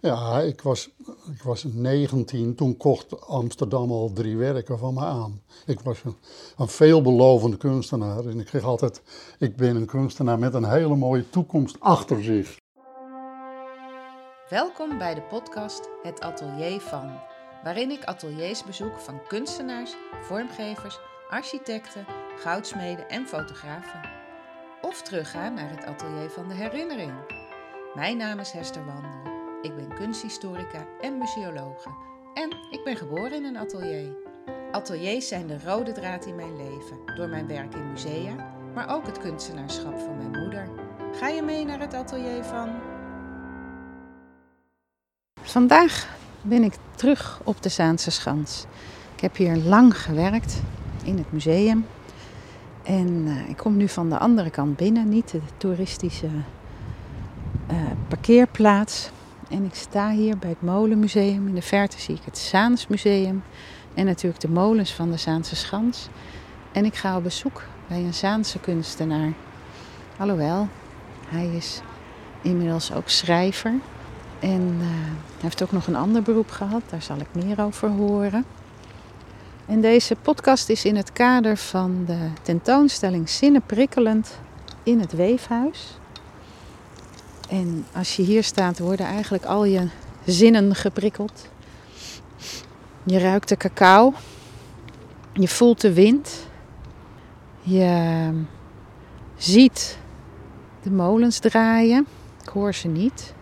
Ja, ik was, ik was 19, toen kocht Amsterdam al drie werken van me aan. Ik was een, een veelbelovende kunstenaar en ik kreeg altijd, ik ben een kunstenaar met een hele mooie toekomst achter zich. Welkom bij de podcast Het Atelier van, waarin ik ateliers bezoek van kunstenaars, vormgevers, architecten, goudsmeden en fotografen. Of terugga naar het atelier van de herinnering. Mijn naam is Hester Wandel. Ik ben kunsthistorica en museologe. En ik ben geboren in een atelier. Ateliers zijn de rode draad in mijn leven, door mijn werk in musea, maar ook het kunstenaarschap van mijn moeder. Ga je mee naar het atelier van Vandaag ben ik terug op de Zaanse Schans. Ik heb hier lang gewerkt in het museum. En uh, ik kom nu van de andere kant binnen, niet de toeristische uh, parkeerplaats. En ik sta hier bij het Molenmuseum. In de verte zie ik het Zaansmuseum. En natuurlijk de molens van de Zaanse Schans. En ik ga op bezoek bij een Zaanse kunstenaar. Alhoewel, hij is inmiddels ook schrijver. En uh, hij heeft ook nog een ander beroep gehad, daar zal ik meer over horen. En deze podcast is in het kader van de tentoonstelling Zinnen prikkelend in het Weefhuis. En als je hier staat, worden eigenlijk al je zinnen geprikkeld. Je ruikt de cacao. Je voelt de wind. Je ziet de molens draaien. Ik hoor ze niet.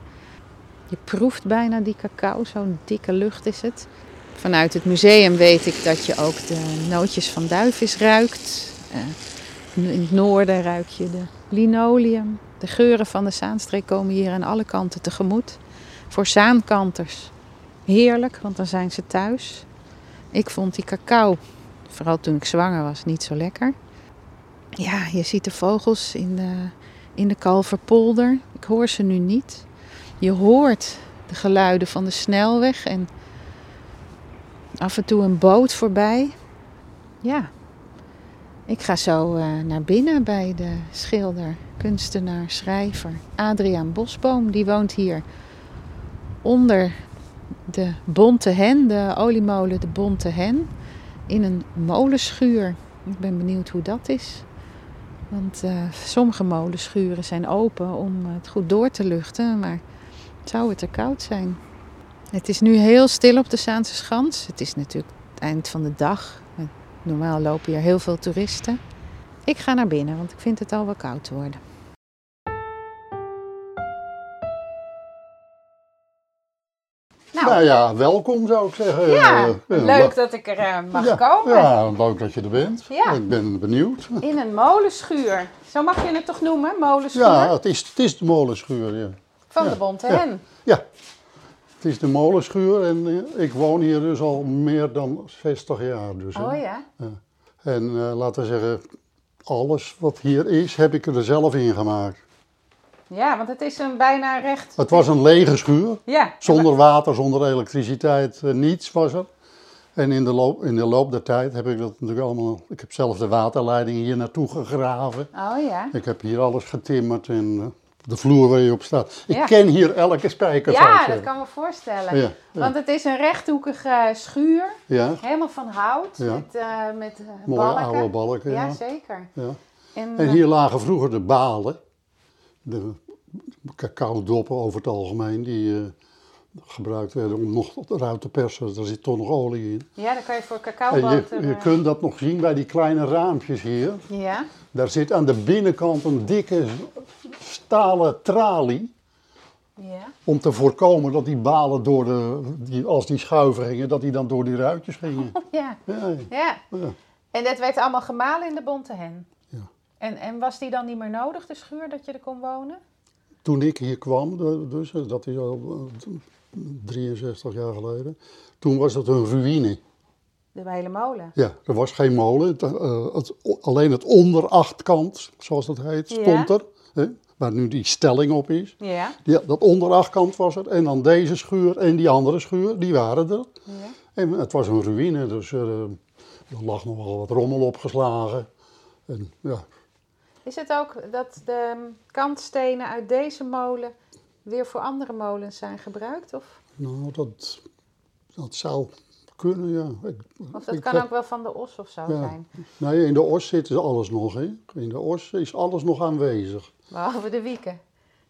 Je proeft bijna die cacao, zo'n dikke lucht is het. Vanuit het museum weet ik dat je ook de nootjes van duivis ruikt. Uh, in het noorden ruik je de linoleum. De geuren van de Zaanstreek komen hier aan alle kanten tegemoet. Voor zaankanters heerlijk, want dan zijn ze thuis. Ik vond die cacao, vooral toen ik zwanger was, niet zo lekker. Ja, je ziet de vogels in de, in de Kalverpolder. Ik hoor ze nu niet. Je hoort de geluiden van de snelweg en af en toe een boot voorbij. Ja, ik ga zo uh, naar binnen bij de schilder, kunstenaar, schrijver Adriaan Bosboom. Die woont hier onder de Bonte Hen, de oliemolen de Bonte Hen, in een molenschuur. Ik ben benieuwd hoe dat is. Want uh, sommige molenschuren zijn open om het goed door te luchten, maar zou het er koud zijn. Het is nu heel stil op de Zaanse Schans. Het is natuurlijk het eind van de dag. Normaal lopen hier heel veel toeristen. Ik ga naar binnen, want ik vind het al wel koud te worden. Nou, nou ja, welkom zou ik zeggen. Ja, uh, leuk dat ik er uh, mag ja, komen. Ja, leuk dat je er bent. Ja. Ik ben benieuwd. In een molenschuur. Zo mag je het toch noemen, molenschuur? Ja, het is, het is de molenschuur, ja. Van de Bonte Hen? Ja. Het is de molenschuur en ik woon hier dus al meer dan 60 jaar. Dus, oh ja? ja. En uh, laten we zeggen, alles wat hier is, heb ik er zelf in gemaakt. Ja, want het is een bijna recht... Het was een lege schuur. Ja. Zonder water, zonder elektriciteit, uh, niets was er. En in de, loop, in de loop der tijd heb ik dat natuurlijk allemaal... Ik heb zelf de waterleiding hier naartoe gegraven. Oh ja. Ik heb hier alles getimmerd en uh, de vloer waar je op staat. Ik Ja. ken hier elke spijker zou ik Ja, dat kan me voorstellen. Ja, ja. Want het is een rechthoekige schuur, Ja, helemaal van hout, Ja. met, eh, met eh, mooie balken. oude balken. Ja, Ja. zeker. Ja. En, En eh, hier lagen vroeger de balen. De cacao-doppen over het algemeen. Die gebruikt werden om nog eruit te persen. Daar zit toch nog olie in. ja, dan kan je voor cacaoboter... je, je eh, kunt dat nog zien bij die kleine raampjes hier. Ja, Daar zit aan de binnenkant een dikke stalen tralie. ja. Om te voorkomen dat die balen door de, die, als die schuiven gingen, dat die dan door die ruitjes gingen. Ja, Ja, ja. ja. En dat werd allemaal gemalen in de bonte hen. Ja. En, en was die dan niet meer nodig, de schuur, dat je er kon wonen? Toen ik hier kwam, dus, eh, dat is al eh, 63 jaar geleden, toen was het een ruïne. De hele molen. Ja, er was geen molen. Het, eh, het, alleen het onderachtkant, zoals dat heet, stond er. Hè, waar nu die stelling op is. Ja, dat onderachtkant was er. En dan deze schuur en die andere schuur, die waren er. ja. En het was een ruïne, dus eh, er lag nog wel wat rommel opgeslagen. En, ja, Is het ook dat de kantstenen uit deze molen weer voor andere molens zijn gebruikt? Of, Nou, dat, dat zou kunnen, ja. Ik, of dat kan heb- ook wel van de os of zo Ja. zijn? Nee, in de os zit dus alles nog, hè. In de os is alles nog aanwezig. Behalve de wieken.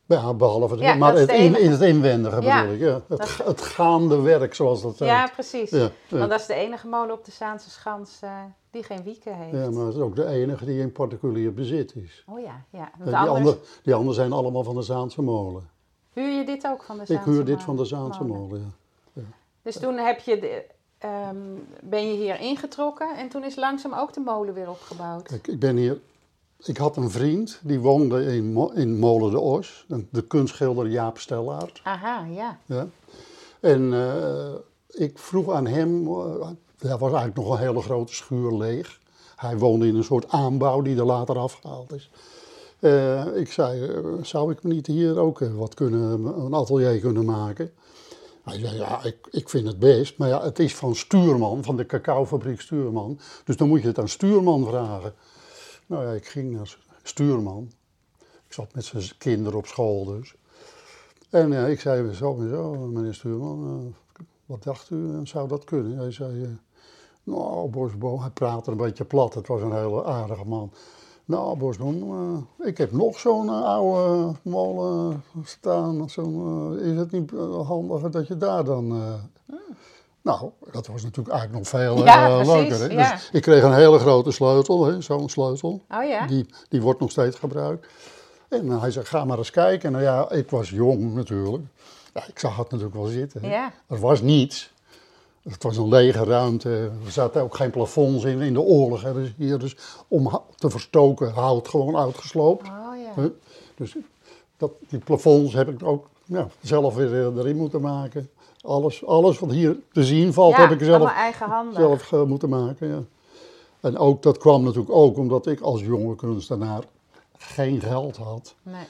Ja, behalve, de- Ja, maar het in, in het inwendige Ja, bedoel ik, ja. Het, het gaande werk, zoals dat heet. Ja, precies. Want dat is de enige molen op de Zaanse Schans eh, die geen wieken heeft. Ja, maar het is ook de enige die in particulier bezit is. Oh ja, ja. Want die, andere, die anderen zijn allemaal van de Zaanse molen. Huur je dit ook van de Ik Zaanse huur dit van de Zaanse molen? ja. Dus toen heb je de, ehm, ben je hier ingetrokken en toen is langzaam ook de molen weer opgebouwd. Kijk, ik ben hier... Ik had een vriend, die woonde in, in Molen de Os. De kunstschilder Jaap Stellaert. Aha, ja. Ja. En eh, ik vroeg aan hem, uh, er was eigenlijk nog een hele grote schuur leeg. Hij woonde in een soort aanbouw die er later afgehaald is. Eh, ik zei, eh, zou ik niet hier ook eh, wat kunnen, een atelier kunnen maken? Hij zei, ja, ik, ik vind het best, maar ja, het is van Stuurman, van de cacaofabriek Stuurman. Dus dan moet je het aan Stuurman vragen. Nou ja, ik ging naar Stuurman. Ik zat met zijn kinderen op school dus. En ik zei zo en zo, meneer Stuurman, wat dacht u, zou dat kunnen? Hij zei, nou Bosboom, hij praatte een beetje plat, het was een hele aardige man. Nou Bosboom, eh, ik heb nog zo'n eh, oude molen staan, eh, is het niet handiger dat je daar dan... Nou, dat was natuurlijk eigenlijk nog veel Ja, precies, leuker. Hè? ja. Dus ik kreeg een hele grote sleutel, zo'n sleutel. Oh ja? Die, die wordt nog steeds gebruikt. En hij zei, ga maar eens kijken. Nou ja, ik was jong natuurlijk. Ja, ik zag het natuurlijk wel zitten. Ja. Er was niets. Het was een lege ruimte. Er zaten ook geen plafonds in. In de oorlog hebben ze hier dus om te verstoken hout gewoon uitgesloopt. Oh ja. Dus dat, die plafonds heb ik ook ja, zelf weer eh, erin moeten maken. Alles, alles wat hier te zien valt ja, heb ik zelf zelf eh, moeten maken. Ja. En ook, dat kwam natuurlijk ook omdat ik als jonge kunstenaar geen geld had. Nee.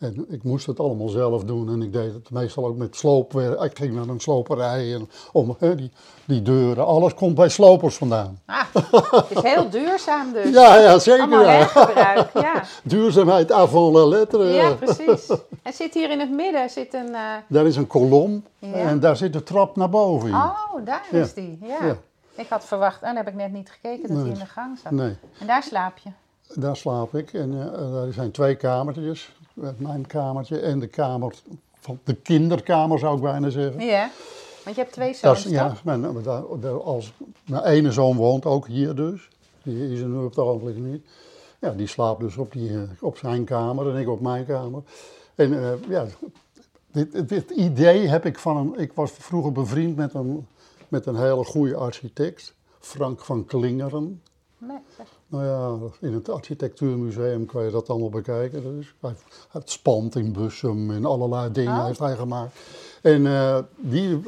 En ik moest het allemaal zelf doen en ik deed het meestal ook met sloopwerk. Ik ging naar een sloperij en om hè, die, die deuren, alles komt bij slopers vandaan. Ah, het is heel duurzaam dus. Ja, ja, zeker. Ja. ja. Duurzaamheid avant la lettre. Ja, precies. En zit hier in het midden zit een... eh, Daar is een kolom Ja. en daar zit de trap naar boven in. Oh, daar Ja. is die. Ja. Ik had verwacht, en dan heb ik net niet gekeken dat Nee. in de gang zat. Nee. En daar slaap je. Daar slaap ik en eh, daar zijn twee kamertjes. Mijn kamertje en de kamer van de kinderkamer zou ik bijna zeggen. Ja. Want je hebt twee zoons, ja, mijn, als, mijn ene zoon woont ook hier dus. Die is er nu op het ogenblik niet. Ja, die slaapt dus op, die, eh, op zijn kamer en ik op mijn kamer. En eh, ja, dit, dit idee heb ik van een... Ik was vroeger bevriend met een, met een hele goede architect. Frank van Klingeren. Nee, zeg. Nou ja, in het architectuurmuseum kan je dat allemaal bekijken. Dus hij heeft het spand in Bussum en allerlei dingen Oh. heeft hij gemaakt. En eh, die,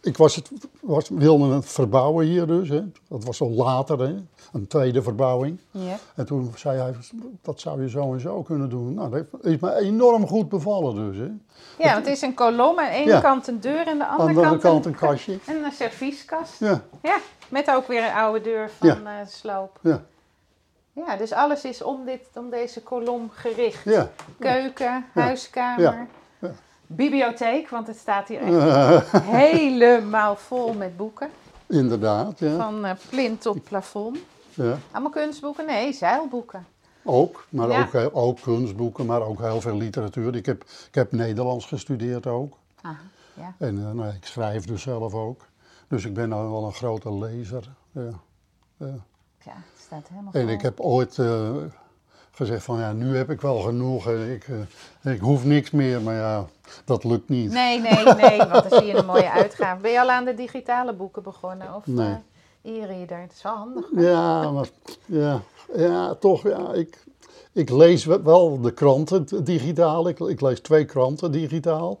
ik was het, was, wilde het verbouwen hier dus. Hè. Dat was al later, hè. een tweede verbouwing. En toen zei hij, dat zou je zo en zo kunnen doen. Nou, dat is me enorm goed bevallen dus. Hè. ja, want het is een kolom. Aan de ene Ja. kant een deur en de andere, Aan de andere kant, kant een kastje. En een servieskast. Ja, Ja, met ook weer een oude deur van Ja. eh, sloop. ja, Ja, dus alles is om, dit, om deze kolom gericht. ja. Keuken, huiskamer, Ja. Bibliotheek, want het staat hier echt helemaal vol met boeken. Inderdaad, ja. Van eh, plint tot plafond. ja. Allemaal kunstboeken? Nee, zeilboeken. Ook, maar Ja. ook, ook kunstboeken, maar ook heel veel literatuur. Ik heb, ik heb Nederlands gestudeerd ook. Aha, ja. En eh, nou, ik schrijf dus zelf ook. Dus ik ben nou wel een grote lezer. Ja. Ja. Het staat helemaal En vol. ik heb ooit eh, gezegd van ja, nu heb ik wel genoeg en ik, eh, ik hoef niks meer. Maar ja, dat lukt niet. Nee, nee, nee, want dan zie je een mooie uitgave. Ben je al aan de digitale boeken begonnen? Of Nee. eh, e-reader? Het is wel handig. Ja, maar ja, ja toch, ja, ik, ik lees we- wel de kranten digitaal. Ik, ik lees twee kranten digitaal.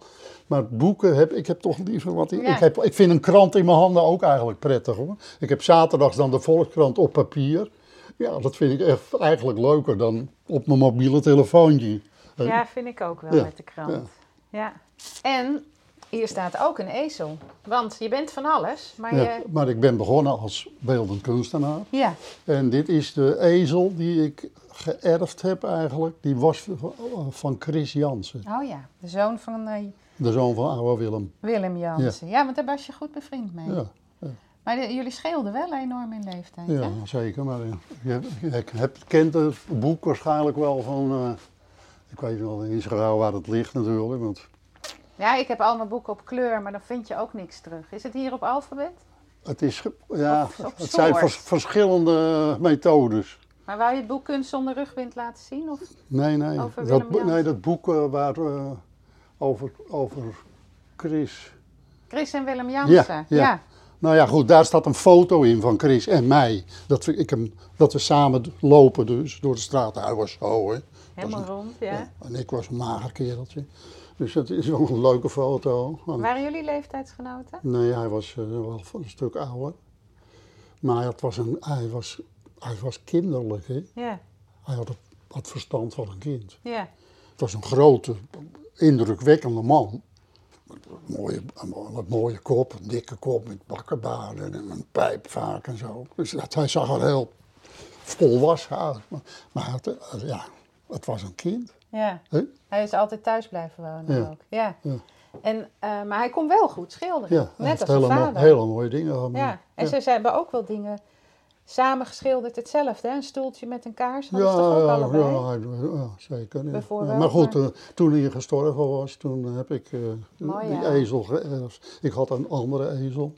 Maar boeken heb ik heb toch liever wat. Ik, Ja. ik, heb, ik vind een krant in mijn handen ook eigenlijk prettig hoor. Ik heb zaterdags dan de Volkskrant op papier. Ja, dat vind ik echt eigenlijk leuker dan op mijn mobiele telefoontje. Eh, Ja, vind ik ook wel Ja, met de krant. Ja. En hier staat ook een ezel. Want je bent van alles, maar ja, je... maar ik ben begonnen als beeldend kunstenaar. Ja, En dit is de ezel die ik geërfd heb eigenlijk, die was van Chris Jansen. Oh ja, de zoon van uh, De zoon van oude Willem. Willem Jansen. Ja. want daar was je goed bevriend mee. Ja. Maar de- jullie scheelden wel enorm in leeftijd, Ja, hè? zeker. Maar je, je hebt, kent het boek waarschijnlijk wel van... eh, ik weet wel in Israël waar het ligt natuurlijk. Want Ja, ik heb allemaal boeken op kleur, maar dan vind je ook niks terug. Is het hier op alfabet? het, is, ja, het zijn vers- verschillende methodes. Maar wou je het boek Kunst zonder rugwind laten zien? Of? Nee, nee. Over dat, nee, dat boek eh, waar, eh, over, over Chris... Chris en Willem Jansen. ja. Nou ja, goed, daar staat een foto in van Chris en mij. Dat we, ik hem, dat we samen lopen dus door de straat. Hij was zo, hè. helemaal rond, ja. Ja, en ik was een mager kereltje. Dus dat is wel een leuke foto. Waren jullie leeftijdsgenoten? Nee, hij was eh, wel een stuk ouder. Maar het was een, hij, was, hij was kinderlijk, hè. Ja, Hij had het, had verstand van een kind. ja. Het was een grote, indrukwekkende man. Een mooie, een mooie, kop, een dikke kop met bakkenbaarden en een pijp vaak en zo. Dus dat, hij zag er heel volwassen uit. Maar, maar het, eh, ja, het was een kind. ja. Hij is altijd thuis blijven wonen Ja. ook. Ja. Ja. En, eh, maar hij kon wel goed schilderen, Ja, net als zijn vader. hele mooie dingen. Ja, en ze, ze hebben ook wel dingen samen geschilderd, hetzelfde. Hè? Een stoeltje met een kaars, Ja, ze toch ook ja, ja, ja, zeker. ja. Maar goed, eh, toen hij gestorven was, toen heb ik eh, Mooi, die ezel geërfd. Ik had een andere ezel.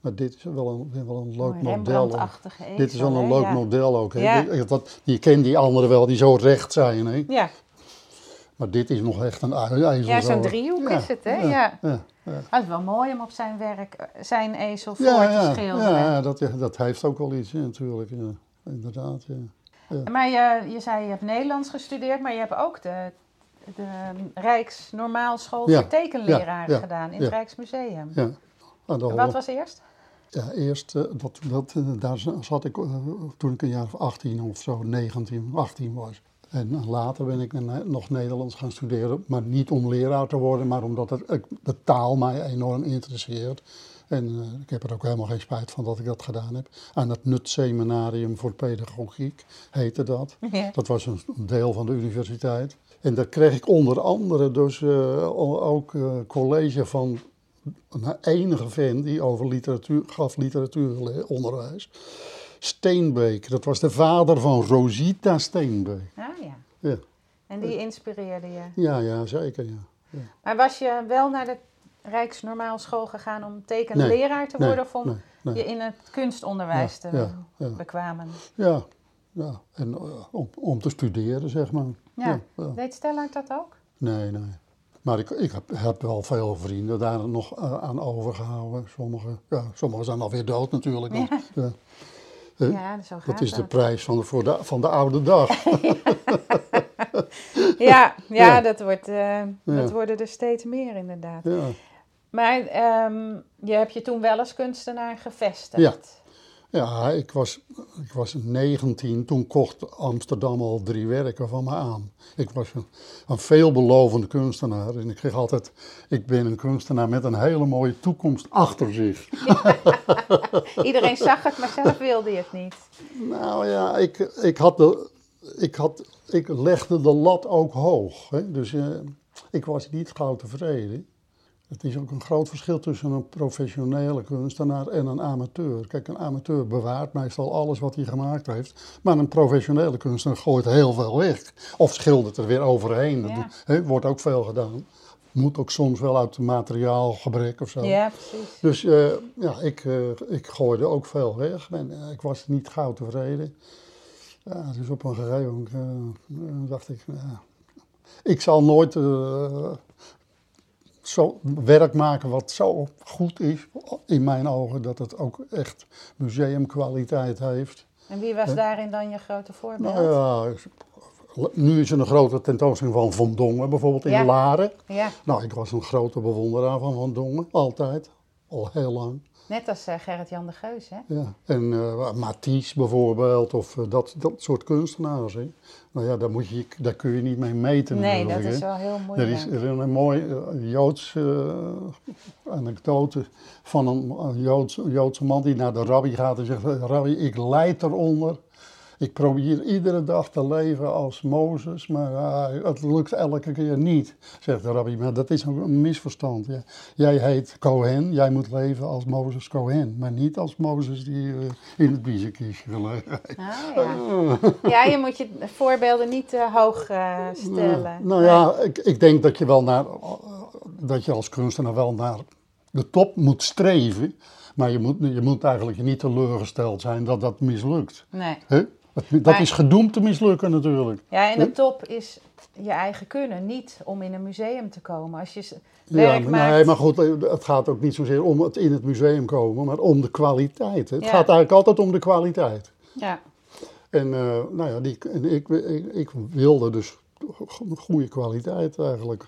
Maar dit is wel een, wel een leuk Mooi, model. Rembrandt-achtige Dit is wel ezel, een leuk model ook. Hè? Dat, je kent die anderen wel, die zo recht zijn. Hè? Ja, Maar dit is nog echt een ezel. ja zo'n zo. driehoek is het, hè? Ja, Ja. het is wel mooi om op zijn werk eh, zijn ezel voor Ja, te schilderen. ja, dat, dat heeft ook wel iets natuurlijk. Ja. Inderdaad, ja. Maar je, je zei je hebt Nederlands gestudeerd, maar je hebt ook de, de Rijksnormaalschool Ja, voor ja, gedaan in het Rijksmuseum. ja. En Wat was eerst? Ja, eerst, eh, dat, dat, eh, daar za- zat ik toen ik een jaar of 18 of zo, 19, 18 was. En later ben ik ne- nog Nederlands gaan studeren, maar niet om leraar te worden, maar omdat het, ik- de taal mij enorm interesseert. En eh, ik heb er ook helemaal geen spijt van dat ik dat gedaan heb. Aan het Nut Seminarium voor Pedagogiek heette dat. Ja. Dat was een deel van de universiteit. En daar kreeg ik onder andere dus eh, ook eh, college van een enige vent die over literatuur gaf literatuuronderwijs. Steenbeek, dat was de vader van Rosita Steenbeek. Ah ja. Ja, En die inspireerde je. ja, ja zeker. Ja. Maar was je wel naar de Rijksnormaalschool gegaan om tekenleraar te Nee, worden of om nee, je in het kunstonderwijs Ja, te ja, ja. bekwamen? Ja, ja. en eh, om, om te studeren, zeg maar. Ja. ja. Deed Stellard dat ook? Nee, nee. Maar ik, ik heb, heb wel veel vrienden daar nog eh, aan overgehouden. Sommigen ja, sommige zijn alweer dood natuurlijk. ja. Hè? Ja, zo gaat Dat is de prijs van de, voor de, van de oude dag. Ja, ja, Ja. Dat, wordt, eh, dat worden er steeds meer inderdaad. ja. Maar ehm, je hebt je toen wel als kunstenaar gevestigd. Ja. Ik was, ik was 19, toen kocht Amsterdam al drie werken van me aan. Ik was een, een veelbelovende kunstenaar en ik kreeg altijd, ik ben een kunstenaar met een hele mooie toekomst achter zich. Iedereen zag het, maar zelf wilde je het niet. Nou ja, ik, ik, had de, ik, had, ik legde de lat ook hoog. Hè? Dus eh, ik was niet gauw tevreden. Het is ook een groot verschil tussen een professionele kunstenaar en een amateur. Kijk, een amateur bewaart meestal alles wat hij gemaakt heeft. Maar een professionele kunstenaar gooit heel veel weg. Of schildert er weer overheen. Ja. wordt ook veel gedaan. Moet ook soms wel uit materiaalgebrek of zo. Ja, precies. Dus eh, ja, ik, eh, ik gooide ook veel weg. En, eh, ik was niet gauw tevreden. Ja, dus op een gegeven moment dacht ik, ik zal nooit zo werk maken wat zo goed is, in mijn ogen, dat het ook echt museumkwaliteit heeft. En wie was daarin dan je grote voorbeeld? Nou ja, nu is er een grote tentoonstelling van Van Dongen, bijvoorbeeld in Ja. Laren. Ja, Nou, ik was een grote bewonderaar van Van Dongen, altijd, al heel lang. Net als eh, Gerrit-Jan de Geus, hè? Ja, en eh Matisse bijvoorbeeld, of eh, dat, dat soort kunstenaars. Hè. Nou ja, daar, moet je, daar kun je niet mee meten Nee, dat is wel heel Er moeilijk. is, er is een mooi eh, Joods anekdote van een, Joods, Joodse man die naar de rabbi gaat en zegt, rabbi, ik lijd eronder Ik probeer iedere dag te leven als Mozes, maar ah, het lukt elke keer niet, zegt de rabbi. Maar dat is een misverstand. Ja. Jij heet Cohen, jij moet leven als Mozes Cohen, maar niet als Mozes die uh, in het biezenkiesje gelegen heeft. Ah, ja. ja, je moet je voorbeelden niet te hoog uh, stellen. Nou, nou ja, ik, ik denk dat je wel naar, dat je als kunstenaar wel naar de top moet streven. Maar je moet, je moet eigenlijk niet teleurgesteld zijn dat dat mislukt. Nee. Dat, is gedoemd te mislukken natuurlijk. Ja, en de top is je eigen kunnen, niet om in een museum te komen. Als je werk ja, maakt... Nee, maar goed, het gaat ook niet zozeer om het in het museum komen, maar om de kwaliteit. Het gaat eigenlijk altijd om de kwaliteit. Ja. En, uh, nou ja, die, en ik, ik, ik wilde dus goede kwaliteit eigenlijk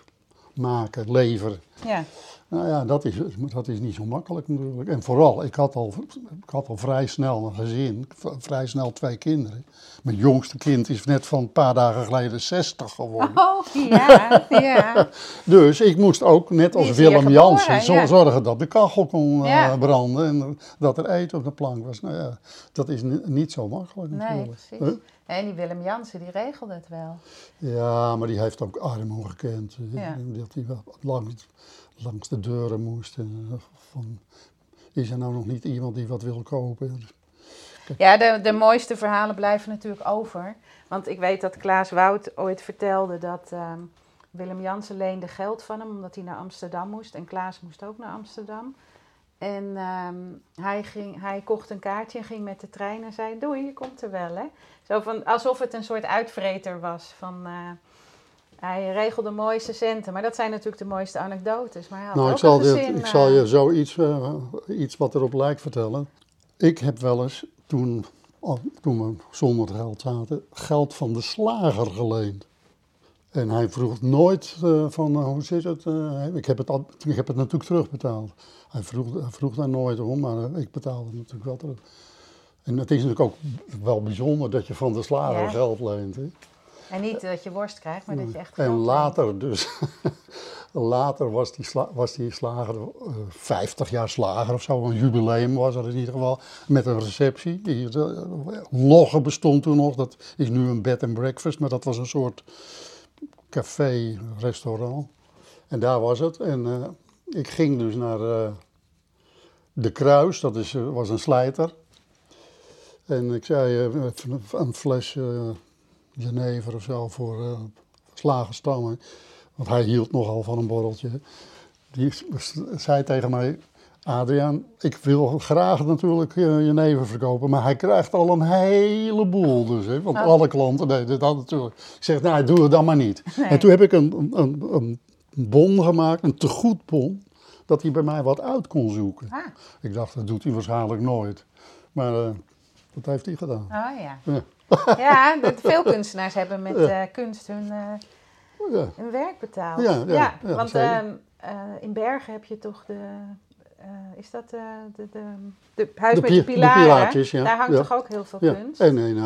maken, leveren. Ja. Nou ja, dat is, dat is niet zo makkelijk natuurlijk. En vooral, ik had al, ik had al vrij snel een gezin, vrij snel twee kinderen. Mijn jongste kind is net van een paar dagen geleden 60 geworden. Oh, ja, ja. dus ik moest ook, net als Willem Jansen, zorgen dat de kachel kon uh, branden en dat er eten op de plank was. Nou ja, dat is niet zo makkelijk natuurlijk. Nee, precies. En die Willem Jansen, die regelde het wel. Ja, maar die heeft ook armoede gekend. Ja. Dat hij langs, langs de deuren moest. En, van, is er nou nog niet iemand die wat wil kopen? Ja, de, de mooiste verhalen blijven natuurlijk over. Want ik weet dat Klaas Wout ooit vertelde dat ehm, Willem Jansen leende geld van hem omdat hij naar Amsterdam moest. En Klaas moest ook naar Amsterdam. En ehm, hij, ging, hij kocht een kaartje en ging met de trein en zei: Doei, je komt er wel. Hè? Zo van, alsof het een soort uitvreter was. Van, uh, hij regelde mooiste centen, maar dat zijn natuurlijk de mooiste anekdotes. Maar hij had nou, ook ik, zal gezin, ik zal je eh, zoiets, uh, iets wat erop lijkt vertellen. Ik heb wel eens, toen, oh, toen we zonder geld zaten, geld van de slager geleend. En hij vroeg nooit uh, van, hoe zit het? ik, heb het al, ik heb het natuurlijk terugbetaald. Hij vroeg, hij vroeg daar nooit om, maar ik betaalde het natuurlijk wel terug. En het is natuurlijk ook wel bijzonder dat je van de slager geld leent. Hè? En niet dat je worst krijgt, maar dat je echt En later dus, later was die, was die slager, uh, 50 jaar slager of zo, een jubileum was er in ieder geval, met een receptie. Die, uh, Logge bestond toen nog, dat is nu een bed and breakfast, maar dat was een soort café, restaurant. En daar was het. En uh, ik ging dus naar uh, De Kruis, dat is, was een slijter. En ik zei een fles Genever of zo voor uh, slagerstammen. Want hij hield nogal van een borreltje. Die zei tegen mij, Adriaan, ik wil graag natuurlijk Genever verkopen, maar hij krijgt al een heleboel dus. Hè, want oh. alle klanten deden dat natuurlijk. Ik zeg, nou, doe het dan maar niet. Nee. En toen heb ik een, een, een bon gemaakt, een tegoedbon, dat hij bij mij wat uit kon zoeken. Ah. Ik dacht, dat doet hij waarschijnlijk nooit. Maar dat heeft hij gedaan. Oh ja. Ja, ja veel kunstenaars hebben met uh, kunst hun, uh, ja. hun werk betaald. Ja, ja, ja want uh, in Bergen heb je toch de. is dat de, de, de, de huis de met de pilaren? De pilaartjes, ja. Daar hangt toch ook heel veel kunst? En in,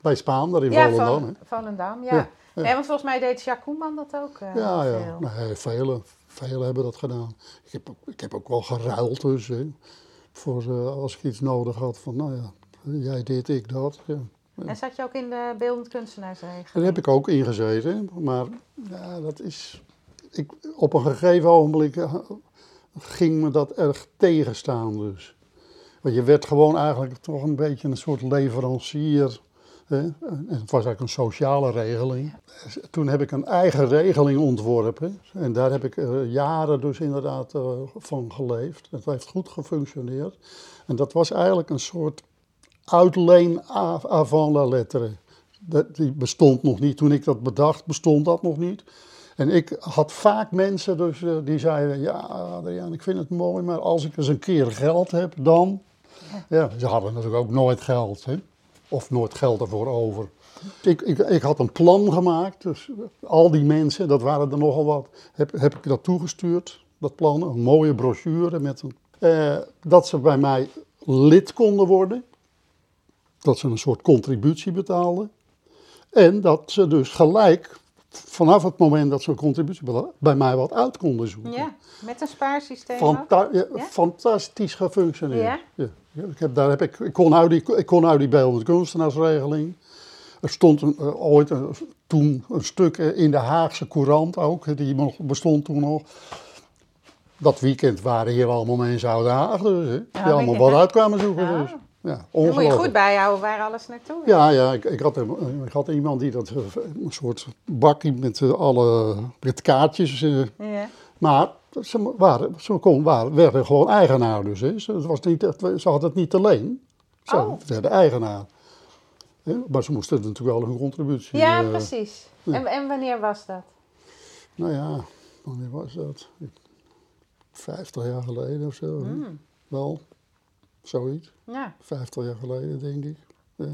bij Spaan, daar in Volendam. Ja, Volendam, ja. ja. want volgens mij deed Jacques Koeman dat ook Ja, ja. Veel. Nee, velen, velen hebben dat gedaan. Ik heb, ik heb ook wel geruild dus, hè, voor, als ik iets nodig had van, nou ja, jij dit, ik dat. Ja. En zat je ook in de beeldend kunstenaarsregeling? Daar heb ik ook in gezeten, maar ja, dat is... Ik, op een gegeven ogenblik eh, ging me dat erg tegenstaan dus. Want je werd gewoon eigenlijk toch een beetje een soort leverancier. Hè? En het was eigenlijk een sociale regeling. Toen heb ik een eigen regeling ontworpen. En daar heb ik uh, jaren dus inderdaad uh, van geleefd. Het heeft goed gefunctioneerd. En dat was eigenlijk een soort uitleen avant la lettre. Dat, die bestond nog niet. Toen ik dat bedacht, bestond dat nog niet. En ik had vaak mensen dus, uh, die zeiden, ja Adriaan, ik vind het mooi, maar als ik eens een keer geld heb, dan... Ja, ze hadden natuurlijk ook nooit geld, hè? of nooit geld ervoor over. Ik, ik, ik had een plan gemaakt, dus al die mensen, dat waren er nogal wat, heb, heb ik dat toegestuurd, dat plan, een mooie brochure met een... Uh, dat ze bij mij lid konden worden dat ze een soort contributie betaalden. En dat ze dus gelijk vanaf het moment dat ze een contributie bij mij wat uit konden zoeken. Ja, met een spaarsysteem. Fanta ja, Ja? Fantastisch gefunctioneerd. Ja? Ja, ik, heb, daar heb ik, ik kon uit die, ik kon uit die beeldende kunstenaarsregeling. Er stond een, eh, ooit een- toen een stuk eh, in de Haagse Courant ook, die nog- bestond toen nog. Dat weekend waren hier allemaal mensen uit Den Haag dus, die allemaal wat hè? uit kwamen zoeken Oh. dus. Ja, moet je goed bijhouden waar alles naartoe is. Ja, ja ik, ik, had, een- ik had iemand die dat, eh, een soort bakje met eh, alle met kaartjes. eh, Ja. maar ze, waren, ze kon, waren, werden gewoon eigenaar dus. Hè. Ze, het was niet, ze hadden het niet alleen. Ze Oh. werden eigenaar. Maar ze moesten natuurlijk wel hun contributie. Ja, eh, precies. En, en wanneer was dat? Nou ja, wanneer was dat? Ik- 50 jaar geleden of zo. Hmm. Wel, zoiets. Ja. 50 jaar geleden, denk ik. Ja.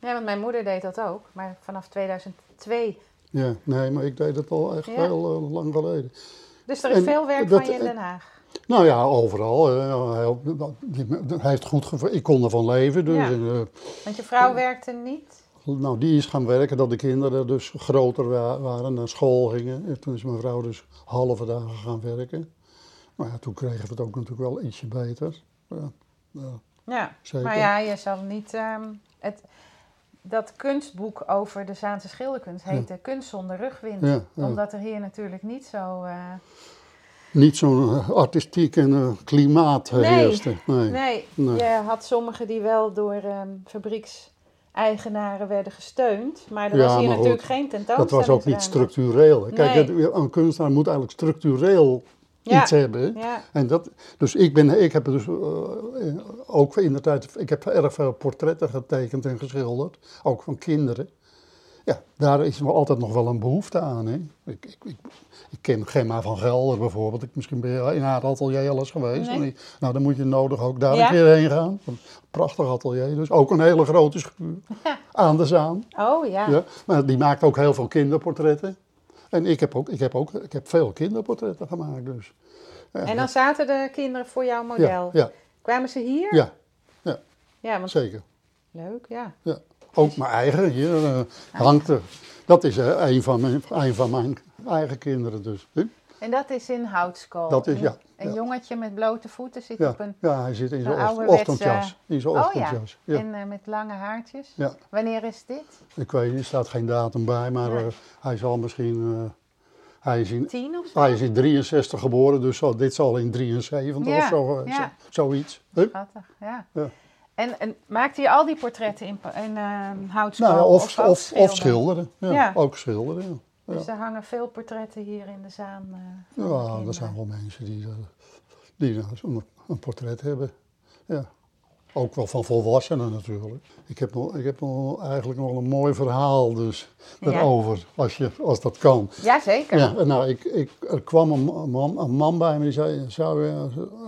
ja, want mijn moeder deed dat ook. Maar vanaf 2002. ja, nee, maar ik deed het al echt Ja. heel eh, lang geleden. Dus er is En veel werk dat- van je in Den Haag. Nou ja, overal. eh, Hij, heeft goed Ik kon ervan leven. Dus, Ja. eh, Want je vrouw werkte niet. nou, die is gaan werken dat de kinderen dus groter wa- waren, naar school gingen. En toen is mijn vrouw dus halve dagen gaan werken. Maar ja, toen kregen we het ook natuurlijk wel ietsje beter. Ja, ja. Ja, Zeker. maar ja, je zal niet... ehm, het, dat kunstboek over de Zaanse schilderkunst heette Kunst zonder rugwind. Ja, ja. Omdat er hier natuurlijk niet zo... eh, Niet zo'n eh, artistiek en eh, klimaat heerste. Nee. Nee, Nee. je had sommigen die wel door ehm, fabriekseigenaren werden gesteund. Maar er Ja, was hier natuurlijk goed, geen tentoonstelling. Dat was ook niet structureel. Kijk, Nee. een kunstenaar moet eigenlijk structureel Ja. iets hebben. Ja, En dat, dus ik, ben, ik heb dus eh, ook in de tijd, ik heb erg veel portretten getekend en geschilderd, ook van kinderen. Ja, daar is nog altijd nog wel een behoefte aan. Hè? Ik, ik, ik, ik ken Gemma van Gelder bijvoorbeeld, ik, misschien ben je in haar atelier al eens geweest. Nee. Nou, dan moet je nodig ook daar Ja. een keer heen gaan. Een prachtig atelier, dus ook een hele grote schuur aan de Zaan. oh ja. Ja, maar die maakt ook heel veel kinderportretten. En ik heb ook, ik heb ook ik heb veel kinderportretten gemaakt dus. Ja, En dan zaten de kinderen voor jouw ja, model. ja, Kwamen ze hier? ja, Ja, want zeker. leuk, ja. Ja. Ook mijn eigen hier eh, hangt er. Dat is eh, een, van mijn, een van mijn eigen kinderen dus. En dat is in houtskool. Dat is- Een- ja, Een ja. jongetje met blote voeten zit Ja, op een... ja, hij zit in zo'n zijn ochtendjas. In zijn Oh ja, ochtendjas. Ja. en eh, met lange haartjes. Wanneer is dit? Ik weet niet, er staat geen datum bij, maar eh, hij zal misschien... eh, hij, is in, Tien of zo? hij is in 63 geboren, dus dit zal in 73 Ja, of zo, zo- zoiets. Schattig, ja. Ja. En, en maakte je al die portretten in, in houtskool? Nou, of, ook of, of schilderen? Ja, Ja. Ook schilderen, ja. Dus er hangen veel portretten hier in de zaan. eh, Ja, er zijn wel mensen die, eh, die nou, zo'n- een portret hebben. Ja. Ook wel van volwassenen natuurlijk. Ik heb, nog, ik heb nog eigenlijk nog een mooi verhaal dus Ja. erover, als, je, als dat kan. Ja, zeker. Ja, nou, ik, ik, er kwam een man, een man bij me die zei, zou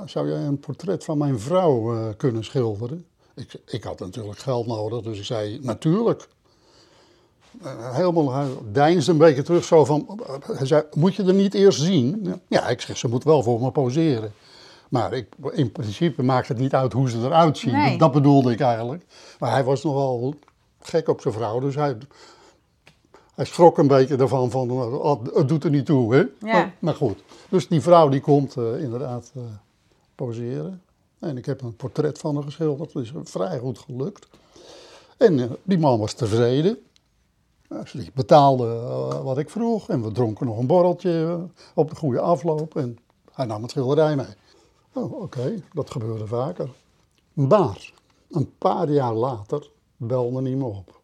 zou jij een portret van mijn vrouw eh, kunnen schilderen? Ik, ik had natuurlijk geld nodig, dus ik zei, natuurlijk. Eh, helemaal, hij deinsde een beetje terug zo van, hij zei, moet je er niet eerst zien? Ja, ik zeg, ze moet wel voor me poseren. Maar ik, in principe maakt het niet uit hoe ze eruit zien. Nee. Dat, bedoelde ik eigenlijk. Maar hij was nogal gek op zijn vrouw, dus hij, hij schrok een beetje ervan, van, oh, het doet er niet toe, hè? Maar, maar goed, dus die vrouw die komt eh, inderdaad eh, poseren. En ik heb een portret van haar geschilderd, dat is vrij goed gelukt. En eh, die man was tevreden. Dus die betaalde eh, wat ik vroeg en we dronken nog een borreltje eh, op de goede afloop. En hij nam het schilderij mee. Oh, Oké, dat gebeurde vaker. Maar een paar jaar later belde hij me op.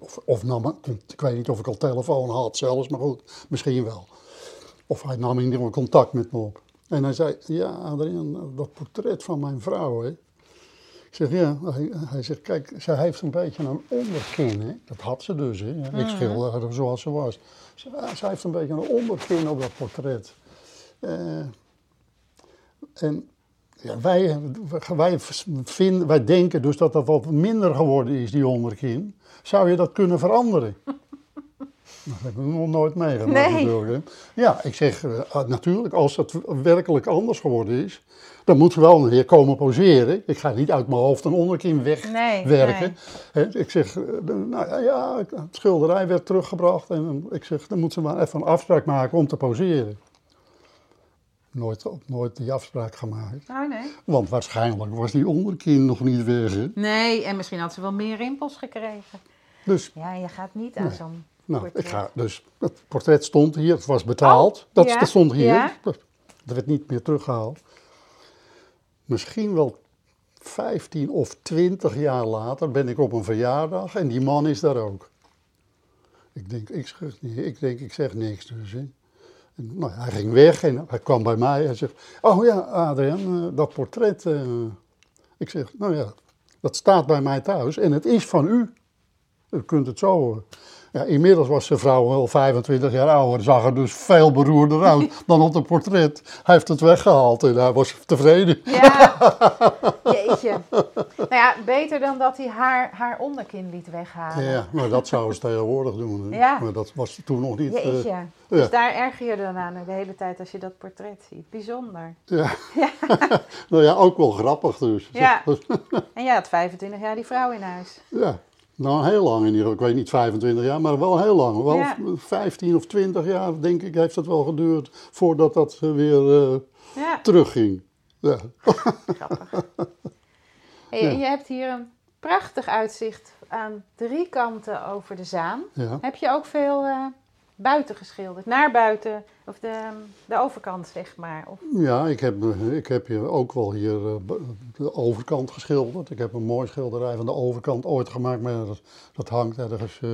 Of, of nam, het- ik weet niet of ik al telefoon had zelfs, maar goed, misschien wel. Of hij nam in ieder geval contact met me op. En hij zei, ja Adriaan, dat portret van mijn vrouw, hè. Zeg, ja. Hij, hij zegt, kijk, zij heeft een beetje een onderkin, hè. Dat had ze dus, hè. Ik schilderde haar zoals ze was. Ze- Zij heeft een beetje een onderkin op dat portret. Eh, en ja, wij, wij, vinden, wij denken dus dat dat wat minder geworden is, die onderkin. Zou je dat kunnen veranderen? Dat heb ik nog nooit meegemaakt Nee. natuurlijk. hè. Ja, ik zeg eh, ah, natuurlijk, als het werkelijk anders geworden is, dan moet ze wel weer komen poseren. Ik ga niet uit mijn hoofd een onderkin wegwerken. Nee, Ik zeg, eh, nou ja, het schilderij werd teruggebracht en dan- ik zeg, dan moet ze maar even een afspraak maken om te poseren. Nooit, nooit die afspraak gemaakt. Oh nee. Want waarschijnlijk was die onderkin nog niet weg. hè. Nee, en misschien had ze wel meer rimpels gekregen. Dus Ja, je gaat niet aan Nee. zo'n Nou, ik ga, dus het portret stond hier, het was betaald. dat, ja, dat stond hier. ja. Dat, dat werd niet meer teruggehaald. Misschien wel 15 of 20 jaar later ben ik op een verjaardag en die man is daar ook. Ik denk, ik zeg, ik, denk, ik zeg niks dus. Hè. En, nou, hij ging weg en hij kwam bij mij en zegt, oh ja, Adriaan, eh, dat portret. eh." ik zeg, nou ja, dat staat bij mij thuis en het is van u. U kunt het zo. Ja, inmiddels was zijn vrouw wel 25 jaar ouder, zag er dus veel beroerder uit dan op het portret. Hij heeft het weggehaald en hij was tevreden. Ja, jeetje. Nou ja, beter dan dat hij haar, haar onderkin liet weghalen. Ja, maar dat zouden ze tegenwoordig doen. hè. Ja. Maar dat was toen nog niet. eh, Jeetje. ja. Dus daar erger je dan aan de hele tijd als je dat portret ziet. Bijzonder. ja. nou ja, ook wel grappig dus. Ja. En jij had 25 jaar die vrouw in huis. Ja. Nou, heel lang in ieder geval. Ik weet niet 25 jaar, maar wel heel lang. Wel Ja. 15 of 20 jaar, denk ik, heeft het wel geduurd voordat dat eh, weer eh, Ja, terugging. Ja. grappig. Hey, en Je hebt hier een prachtig uitzicht aan drie kanten over de Zaan. Heb je ook veel eh, buiten geschilderd? Naar buiten, of de, de overkant zeg maar. Of, Ja, ik heb, ik heb hier ook wel hier eh, de overkant geschilderd. Ik heb een mooi schilderij van de overkant ooit gemaakt, maar dat, dat hangt ergens eh,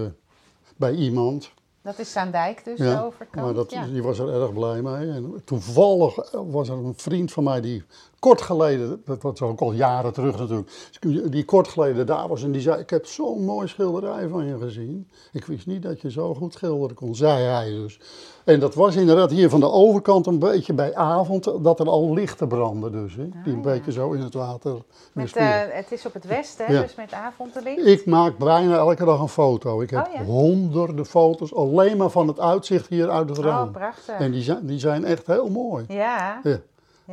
bij iemand. Dat is Zaandijk dus, de Ja, overkant. maar dat, ja. die was er erg blij mee. En toevallig was er een vriend van mij die kort geleden, dat was ook al jaren terug natuurlijk, die kort geleden daar was en die zei, ik heb zo'n mooi schilderij van je gezien. Ik wist niet dat je zo goed schilderen kon, zei hij dus. En dat was inderdaad hier van de overkant een beetje bij avond, dat er al lichten branden dus. Hè, die een Ah, ja. beetje zo in het water Met, eh, het is op het westen, hè, Ja. dus met avondlicht. Ik maak bijna elke dag een foto. Ik heb Oh, ja. honderden foto's alleen maar van het uitzicht hier uit het Oh, raam. prachtig. En die zijn, die zijn echt heel mooi. Ja, Ja,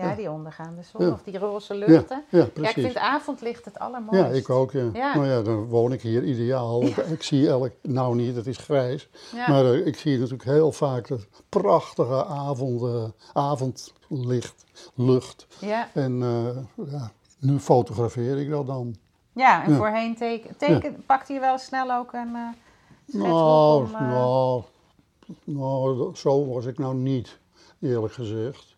ja, die ondergaande zon of die roze luchten. ja Ja, ik precies. vind avondlicht het allermooiste. Ja, ik ook, ja. Nou ja, dan woon ik hier ideaal. Ik zie elk, nou niet, het is grijs. Maar eh, ik zie natuurlijk heel vaak het prachtige avond, eh, avondlicht, lucht. Ja, En eh, ja, nu fotografeer ik dat dan. ja en voorheen teken, teken, pakte je wel snel ook een Nou, om... nou, nou, zo was ik nou niet, eerlijk gezegd.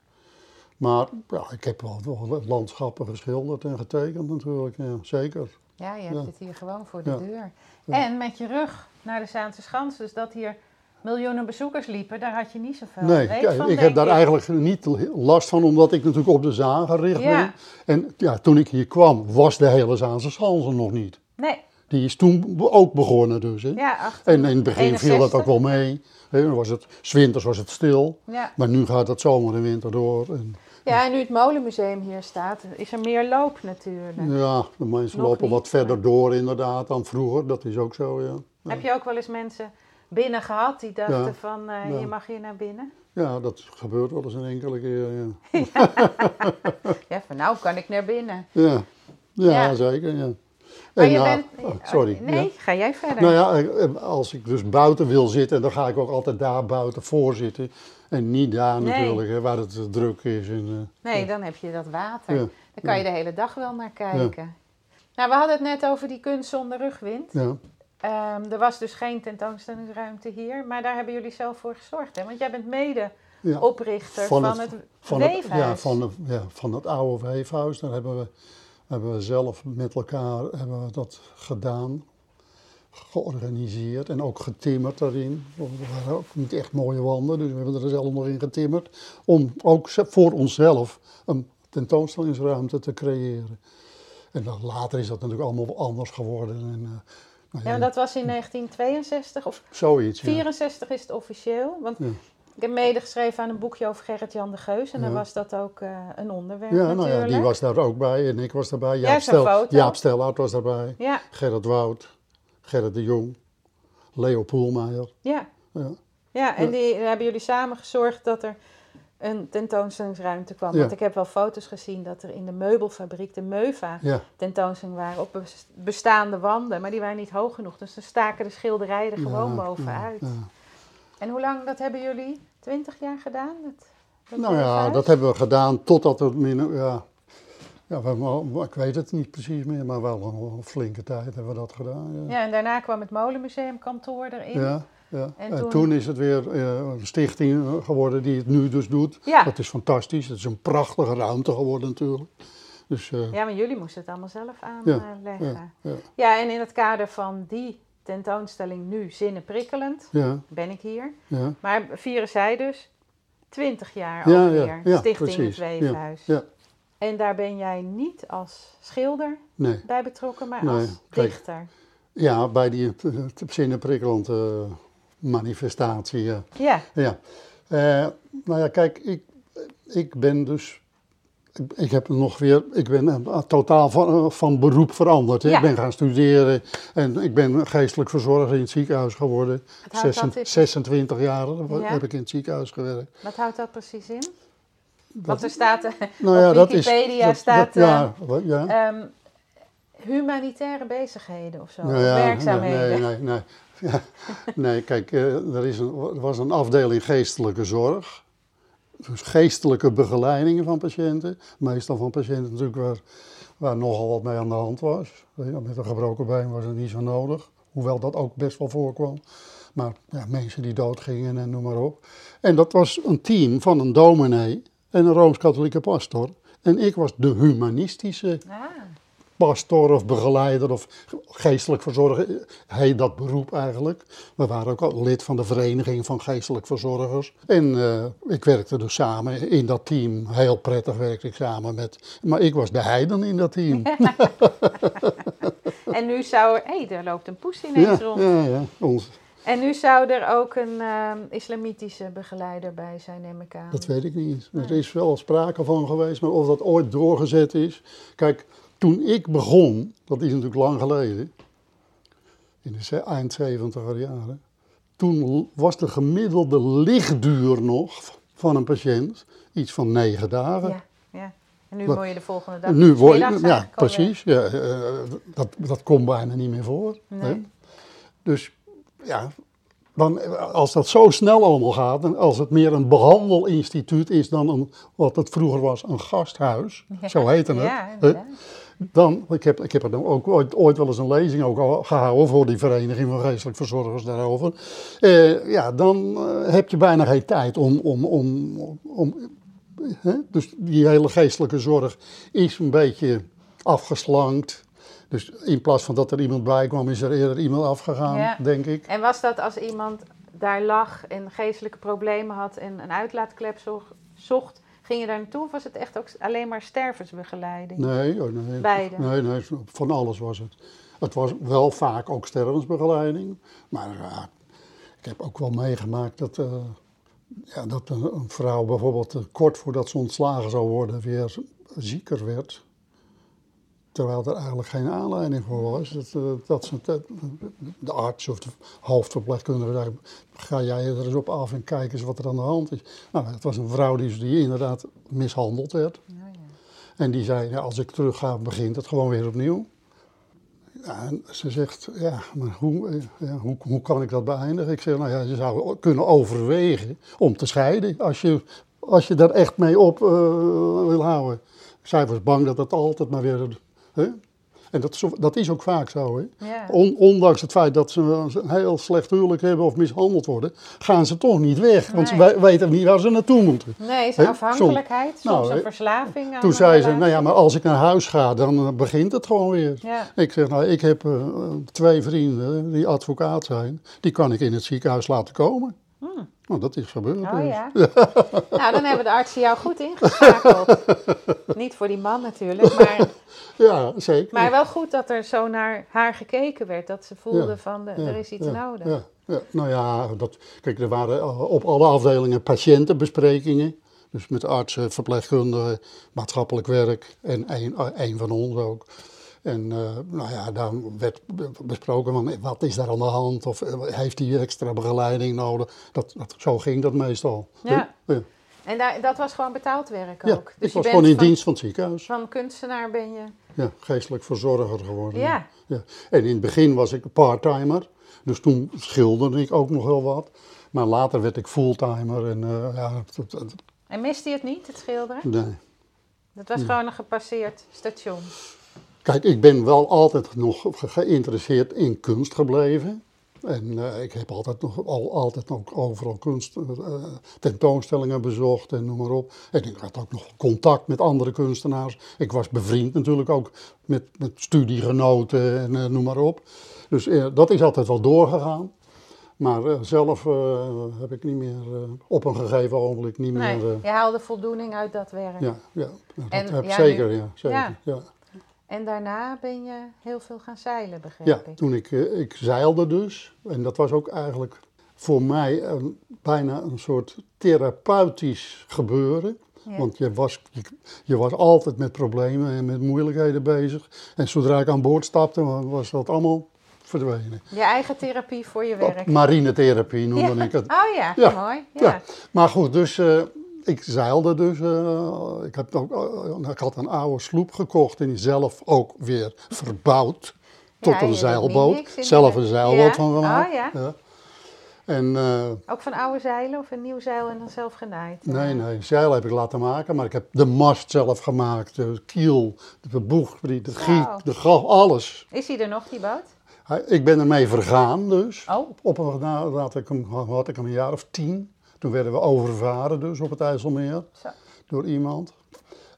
Maar ja, ik heb wel, wel landschappen geschilderd en getekend natuurlijk, ja, zeker. Ja, je hebt Ja. het hier gewoon voor de deur. En met je rug naar de Zaanse Schans, dus dat hier miljoenen bezoekers liepen, daar had je niet zoveel Nee, weet kijk, van, ik heb daar eigenlijk niet last van, omdat ik natuurlijk op de Zaan gericht Ja. ben. En ja, toen ik hier kwam, was de hele Zaanse Schans er nog niet. Nee, Die is toen ook begonnen dus. Hè? ja, achter. En in het begin viel dat 61. ook wel mee. Hè? Dan was het, 's winters was het stil, Ja. maar nu gaat het zomer en winter door. En, ja, en nu het molenmuseum hier staat, is er meer loop natuurlijk. ja, de mensen Nog lopen niet, wat verder door inderdaad dan vroeger, dat is ook zo, ja. Ja, Heb je ook wel eens mensen binnen gehad die dachten Ja. van, eh, Ja. je mag hier naar binnen? Ja, dat gebeurt wel eens een enkele keer, ja. Ja, van nou kan ik naar binnen. Ja, ja, zeker, ja. Maar En je ja, bent... oh, sorry. Nee, ja. ga jij verder. Nou ja, eh, als ik dus buiten wil zitten, dan ga ik ook altijd daar buiten voor zitten. En niet daar Nee. natuurlijk, hè, waar het druk is. En, eh, Nee, dan heb je dat water. Ja. Daar kan je de hele dag wel naar kijken. Nou, we hadden het net over die kunst zonder rugwind. ja. Ehm, er was dus geen tentoonstellingsruimte hier, maar daar hebben jullie zelf voor gezorgd. Hè? Want jij bent mede Ja. oprichter van, Van het, het- Van het, weefhuis. ja, van, de, ja, van het oude weefhuis. Daar hebben we, hebben we zelf met elkaar hebben we dat gedaan. Georganiseerd en ook getimmerd daarin. Er waren ook niet echt mooie wanden, dus we hebben er zelf nog in getimmerd. Om ook voor onszelf een tentoonstellingsruimte te creëren. En dan later is dat natuurlijk allemaal anders geworden. En, eh, nou Ja, maar dat was in 1962 of Zoiets, ja. 64 is het officieel. Want Ja. ik heb medegeschreven aan een boekje over Gerrit-Jan de Geus. En dan Ja. was dat ook eh, een onderwerp Ja, nou ja, die was daar ook bij en ik was daarbij. Jaap, Stel. Jaap Stellaert was daarbij. Ja, Gerrit Wout, Gerrit de Jong, Leo Poelmeijer. ja. ja. Ja, en die hebben jullie samen gezorgd dat er een tentoonstellingsruimte kwam. Ja. Want ik heb wel foto's gezien dat er in de meubelfabriek, de Meuva, ja. tentoonstelling waren op bes- bestaande wanden. Maar die waren niet hoog genoeg, dus dan staken de schilderijen er gewoon Ja, bovenuit. ja. En hoe lang, dat hebben jullie? Twintig jaar gedaan? Dat, dat Nou ja, dat hebben we gedaan totdat het minder, ja, ja we ik weet het niet precies meer, maar wel een, flinke tijd hebben we dat gedaan. Ja, Ja, en daarna kwam het Molenmuseum kantoor erin. ja. ja. En En, toen- is het weer eh, een stichting geworden die het nu dus doet. Ja. Dat is fantastisch. Het is een prachtige ruimte geworden natuurlijk. Dus eh, Ja, maar jullie moesten het allemaal zelf aanleggen. ja, ja, ja, en in het kader van die tentoonstelling nu zinnen prikkelend, ja, ben ik hier. ja. Maar vieren zij dus 20 jaar Ja, alweer, ja, ja, Stichting precies. het Weefhuis. Ja, En daar ben jij niet als schilder nee. bij betrokken, maar Nee, als kijk. dichter. Ja, bij die uh, zinnenprikkelend eh, manifestatie, ja. Ja, Ja, Eh, nou ja, kijk, ik, ik ben dus. Ik, ik heb nog weer. Ik ben eh, totaal van, eh, van beroep veranderd. Ja. Ik ben gaan studeren en ik ben geestelijk verzorger in het ziekenhuis geworden. Wat houdt dat 26, in? 26 jaar Ja. heb ik in het ziekenhuis gewerkt. wat houdt dat precies in? Want er staat, eh, nou ja, op dat is- Wikipedia staat dat- ja, wat- ja. ehm, humanitaire bezigheden of zo, Nou ja, werkzaamheden. Nee, nee, nee. Nee kijk, eh, er, is een, er was een afdeling geestelijke zorg. Dus geestelijke begeleiding van patiënten. Meestal van patiënten natuurlijk waar, waar nogal wat mee aan de hand was. Met een gebroken been was het niet zo nodig. Hoewel dat ook best wel voorkwam. Maar ja, mensen die doodgingen en noem maar op. En dat was een team van een dominee en een Rooms-Katholieke pastor. En ik was de humanistische Ah, pastor of begeleider of geestelijk verzorger, heet dat beroep eigenlijk. We waren ook al lid van de Vereniging van Geestelijk Verzorgers. En eh, ik werkte dus samen in dat team. Heel prettig werkte ik samen met. Maar ik was de heiden in dat team. en nu zou er... Hé, hey, er loopt een poes ineens ja, rond. ja, ja. Ons, En nu zou er ook een ehm, islamitische begeleider bij zijn, neem ik aan. dat weet ik niet. Er is wel sprake van geweest, maar of dat ooit doorgezet is. Kijk, toen ik begon, dat is natuurlijk lang geleden, in de eind 70 jaren, toen was de gemiddelde lichtduur nog van een patiënt iets van negen dagen. Ja, ja. En nu word je de volgende dag. nu word je, ja, precies. Ja, eh, dat, dat komt bijna niet meer voor. Hè? Nee. Dus ja, dan, als dat zo snel allemaal gaat, en als het meer een behandelinstituut is dan een, wat het vroeger was, een gasthuis, zo heette het. Ja, dan, ik heb, ik heb er dan ook ooit, ooit wel eens een lezing ook gehouden voor die Vereniging van Geestelijk Verzorgers daarover. Eh, ja, dan eh, heb je bijna geen tijd om. om, om, om hè? Dus die hele geestelijke zorg is een beetje afgeslankt. Dus in plaats van dat er iemand bij kwam, is er eerder iemand afgegaan, Ja. denk ik. En was dat als iemand daar lag en geestelijke problemen had en een uitlaatklep zocht, ging je daar naartoe of was het echt ook alleen maar stervensbegeleiding? Nee, oh, nee. Beide. Nee, nee, van alles was het. Het was wel vaak ook stervensbegeleiding. Maar ja, ik heb ook wel meegemaakt dat, eh, ja, dat een, een vrouw bijvoorbeeld eh, kort voordat ze ontslagen zou worden weer zieker werd. Terwijl er eigenlijk geen aanleiding voor was. Dat, eh, dat ze, de arts of de hoofdverpleegkundige zei, ga jij er eens op af en kijk eens wat er aan de hand is. Nou, het was een vrouw die, die inderdaad mishandeld werd. Oh, ja. En die zei, ja, als ik terug ga, begint het gewoon weer opnieuw. Ja, en ze zegt, ja, maar hoe, eh, ja, hoe, hoe kan ik dat beëindigen? Ik zeg, nou ja, je zou kunnen overwegen om te scheiden als je, als je daar echt mee op eh, wil houden. Zij was bang dat het altijd maar weer... Hè? En dat is, dat is ook vaak zo. Hè? Ja. On- ondanks het feit dat ze een heel slecht huwelijk hebben of mishandeld worden, gaan ze toch niet weg. Want Nee. ze we- weten niet waar ze naartoe moeten. Nee, is afhankelijkheid, soms Nou, een verslaving. aan Toen zei ze, nou ja, maar als ik naar huis ga, dan eh, begint het gewoon weer. Ja. Ik zeg, nou, ik heb eh, twee vrienden die advocaat zijn. Die kan ik in het ziekenhuis laten komen. Nou, dat is gebeurd. Oh dus. ja. nou, dan hebben de artsen jou goed ingeschakeld. Niet voor die man natuurlijk, maar, Ja, zeker. maar wel goed dat er zo naar haar gekeken werd. Dat ze voelde Ja, van, de, Ja, er is iets ja, nodig. Ja, ja. Nou ja, dat, kijk, er waren eh, op alle afdelingen patiëntenbesprekingen. Dus met artsen, verpleegkundigen, maatschappelijk werk en één, eh, één van ons ook. En uh, nou ja, dan werd besproken van wat is daar aan de hand of heeft hij extra begeleiding nodig. Dat, dat, zo ging dat meestal. Ja. ja. En daar, dat was gewoon betaald werk ook? Ja, dus ik was gewoon in dienst van het ziekenhuis. Van kunstenaar ben je? Ja, geestelijk verzorger geworden. Ja. ja. En in het begin was ik parttimer, dus toen schilderde ik ook nog wel wat. Maar later werd ik fulltimer en uh, ja... En miste je het niet, het schilderen? Nee. Dat was gewoon een gepasseerd station? Kijk, ik ben wel altijd nog geïnteresseerd in kunst gebleven. En uh, ik heb altijd nog, al, altijd nog overal kunst, uh, tentoonstellingen bezocht en noem maar op. En ik had ook nog contact met andere kunstenaars. Ik was bevriend natuurlijk ook met, met studiegenoten en uh, noem maar op. Dus dat is altijd wel doorgegaan. Maar zelf heb ik niet meer, op een gegeven ogenblik niet nee, meer... je haalde voldoening uit dat werk. Ja, ja dat en, heb ja, zeker, ja. Zeker, ja. ja. En daarna ben je heel veel gaan zeilen, begreep ja, ik? toen ik, eh, ik zeilde dus. En dat was ook eigenlijk voor mij een, bijna een soort therapeutisch gebeuren. Want je was, je, je, was altijd met problemen en met moeilijkheden bezig. En zodra ik aan boord stapte, was dat allemaal verdwenen. Je eigen therapie voor je werk? Marinetherapie noemde ik het. Oh ja, mooi. Ja. Maar goed, dus uh, ik zeilde dus. Uh, ik, heb ook, uh, ik had een oude sloep gekocht en die zelf ook weer verbouwd tot ja, een zeilboot. Zelf een zeilboot van gemaakt. Oh, ja. ja. En, uh, ook van oude zeilen of een nieuw zeil en dan zelf genaaid? Nee, nee, zeil heb ik laten maken, maar ik heb de mast zelf gemaakt, de kiel, de boeg, de giek, de gal, alles. Is hij er nog, die boot? Ik ben ermee vergaan dus. Oh. Op, nou, had, ik hem, had ik hem een jaar of tien. Toen werden we overvaren dus op het IJsselmeer Zo. door iemand.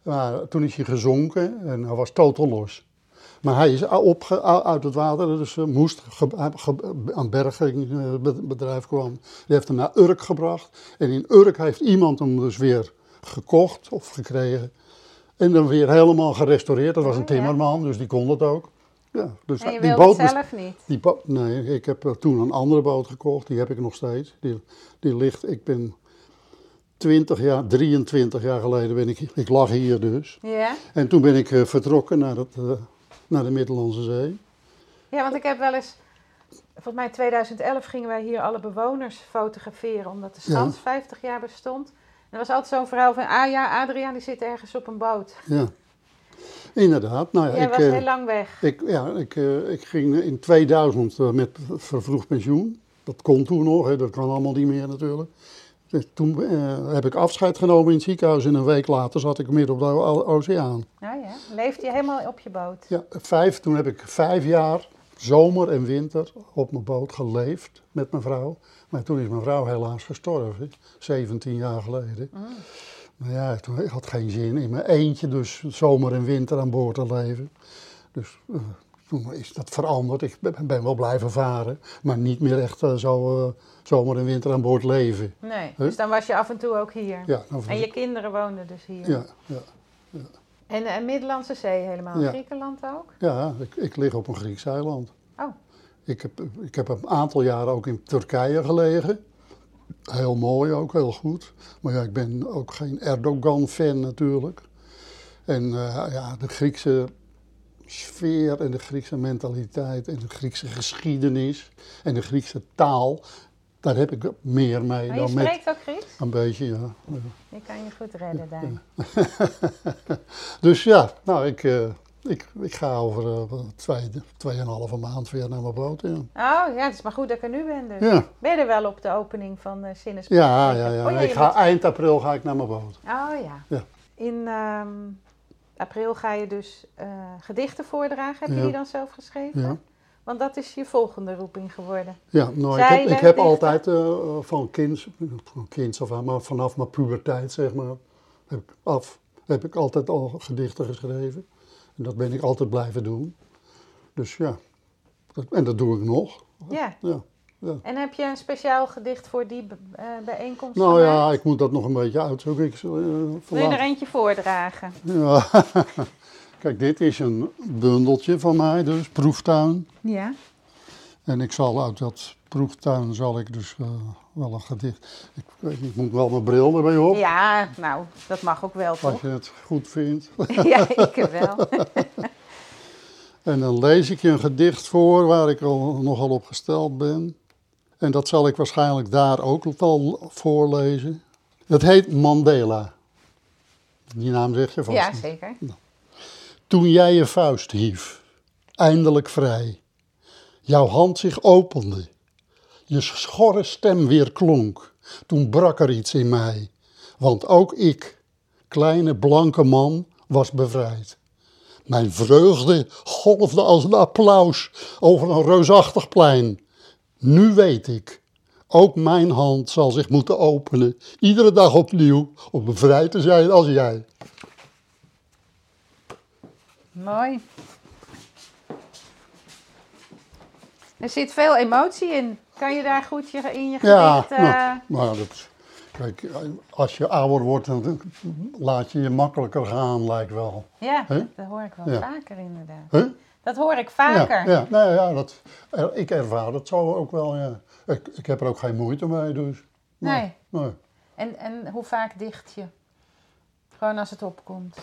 Maar toen is hij gezonken en hij was totaal los. Maar hij is op, uit het water, dus moest aan bergingbedrijf kwam. Die heeft hem naar Urk gebracht. En in Urk heeft iemand hem dus weer gekocht of gekregen. En dan weer helemaal gerestaureerd. Dat was een oh, timmerman, dus die kon dat ook. Ja, dus en je die boot zelf niet? Die nee, ik heb toen een andere boot gekocht, die heb ik nog steeds. Die, die ligt, ik ben 20 jaar, 23 jaar geleden ben ik, ik lag hier dus. Ja. En toen ben ik uh, vertrokken naar, het, uh, naar de Middellandse Zee. Ja, want ik heb wel eens, volgens mij in 2011 gingen wij hier alle bewoners fotograferen, omdat de ja. 50 jaar bestond. En er was altijd zo'n verhaal van, ah ja, Adriaan die zit ergens op een boot. Ja. Inderdaad. Nou ja, Jij ik, was uh, heel lang weg. Ik, ja, ik, uh, ik ging in 2000 uh, met vervroegd pensioen. Dat kon toen nog, hè, dat kan allemaal niet meer natuurlijk. Dus toen heb ik afscheid genomen in het ziekenhuis en een week later zat ik midden op de oceaan. Nou ja, leefde je helemaal op je boot? Ja, vijf, toen heb ik vijf jaar, zomer en winter, op mijn boot geleefd met mijn vrouw. Maar toen is mijn vrouw helaas gestorven, 17 jaar geleden. Mm. Maar ja, toen, ik had geen zin in mijn eentje, dus zomer en winter aan boord te leven. Dus uh, toen is dat veranderd. Ik ben, wel blijven varen, maar niet meer echt uh, zo uh, zomer en winter aan boord leven. Nee, dus dan was je af en toe ook hier. Ja. En je kinderen woonden dus hier. Ja, ja. ja. En de Middellandse Zee helemaal, ja. Griekenland ook? Ja, ik, ik lig op een Grieks eiland. Oh. Ik heb, ik heb een aantal jaren ook in Turkije gelegen. Heel mooi ook, heel goed. Maar ja, ik ben ook geen Erdogan-fan natuurlijk. En uh, ja, de Griekse sfeer en de Griekse mentaliteit en de Griekse geschiedenis en de Griekse taal, daar heb ik meer mee maar dan je met... spreekt ook Grieks? Een beetje, ja. ja. Je kan je goed redden daar. Ja. dus ja, nou, ik, uh, ik, ik ga over uh, twee, tweeënhalve maand weer naar mijn boot. Ja. Oh ja, het is maar goed dat ik er nu ben dus. Ja. Ben je er wel op de opening van uh? Ja, ja, ja. Oh, ja ik ga, eind april ga ik naar mijn boot. Oh ja. Ja. In um, april ga je dus uh, gedichten voordragen. Heb je die dan zelf geschreven? Ja. Want dat is je volgende roeping geworden. Ja, nou, ik heb, ik altijd uh, van kinds, van kinds af aan, maar vanaf mijn puberteit zeg maar, heb ik, af, heb ik altijd al gedichten geschreven. En dat ben ik altijd blijven doen. Dus ja, dat, en dat doe ik nog. Ja. Ja, ja. En heb je een speciaal gedicht voor die eh, bijeenkomst Nou ja, ik moet dat nog een beetje uitzoeken. Ik, uh, Wil je er eentje voordragen? Ja. Kijk, dit is een bundeltje van mij, dus proeftuin. Ja. En ik zal uit dat proeftuin zal ik dus eh, wel een gedicht. Ik, weet niet, ik moet wel mijn bril erbij op. Ja, nou, dat mag ook wel, Als toch? je het goed vindt. ja, ik wel. En dan lees ik je een gedicht voor waar ik al, nogal op gesteld ben. En dat zal ik waarschijnlijk daar ook wel voorlezen. Dat heet Mandela. Die naam zeg je vast. Ja, zeker. Toen jij je vuist hief, eindelijk vrij, jouw hand zich opende, je schorre stem weer klonk, toen brak er iets in mij. Want ook ik, kleine blanke man, was bevrijd. Mijn vreugde golfde als een applaus over een reusachtig plein. Nu weet ik, ook mijn hand zal zich moeten openen, iedere dag opnieuw, om bevrijd te zijn als jij. Mooi. Er zit veel emotie in. Kan je daar goed je, in je Ja, gedicht... eh, nou, maar dat, kijk, als je ouder wordt, dan laat je je makkelijker gaan, lijkt wel. ja, dat hoor ik wel Ja. vaker inderdaad. Huh? Dat hoor ik vaker. Ja, ja, nou ja dat, er- ik ervaar dat zo ook wel, ja. Ik, ik heb er ook geen moeite mee, dus. Nee. nee. En, en hoe vaak dicht je? Gewoon als het opkomt.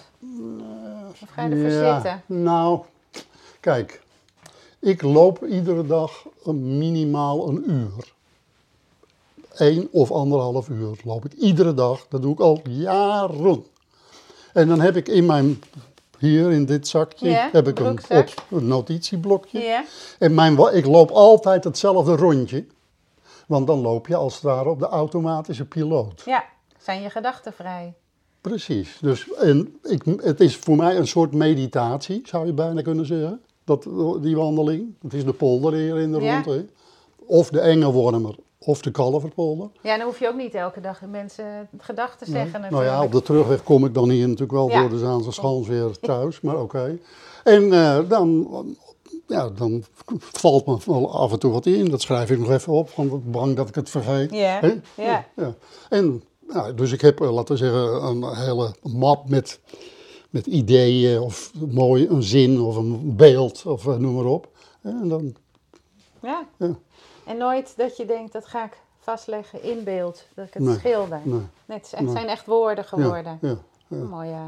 Of ga je ervoor Ja, zitten? Nou, kijk, ik loop iedere dag minimaal een uur. Eén of anderhalf uur loop ik iedere dag. Dat doe ik al jaren. En dan heb ik in mijn, hier in dit zakje, Ja, heb ik een, broekzak. op, een notitieblokje. Ja. En mijn, ik loop altijd hetzelfde rondje. Want dan loop je als het ware op de automatische piloot. Ja, zijn je gedachten vrij? Precies. Dus en ik, het is voor mij een soort meditatie, zou je bijna kunnen zeggen. Dat, die wandeling. Het is de polder hier in de Ja. rond. Hè. Of de Engelwormer, of de Kalverpolder. Ja, dan hoef je ook niet elke dag de mensen gedachten zeggen Nou ja, op de terugweg kom ik dan hier natuurlijk wel Ja. door de Zaanse Schans weer thuis, maar oké. En eh, dan, ja, dan valt me wel af en toe wat in. Dat schrijf ik nog even op, want bang dat ik het vergeet. Ja, ja. ja. En ja, dus ik heb, eh, laten we zeggen, een hele map met, met ideeën of mooi een zin of een beeld of eh, noem maar op. En dan, Ja. ja, En nooit dat je denkt, dat ga ik vastleggen in beeld. Dat ik het Nee, schilder. nee, Nee, het, is echt- nee. zijn echt woorden geworden. ja, ja, Mooi, ja.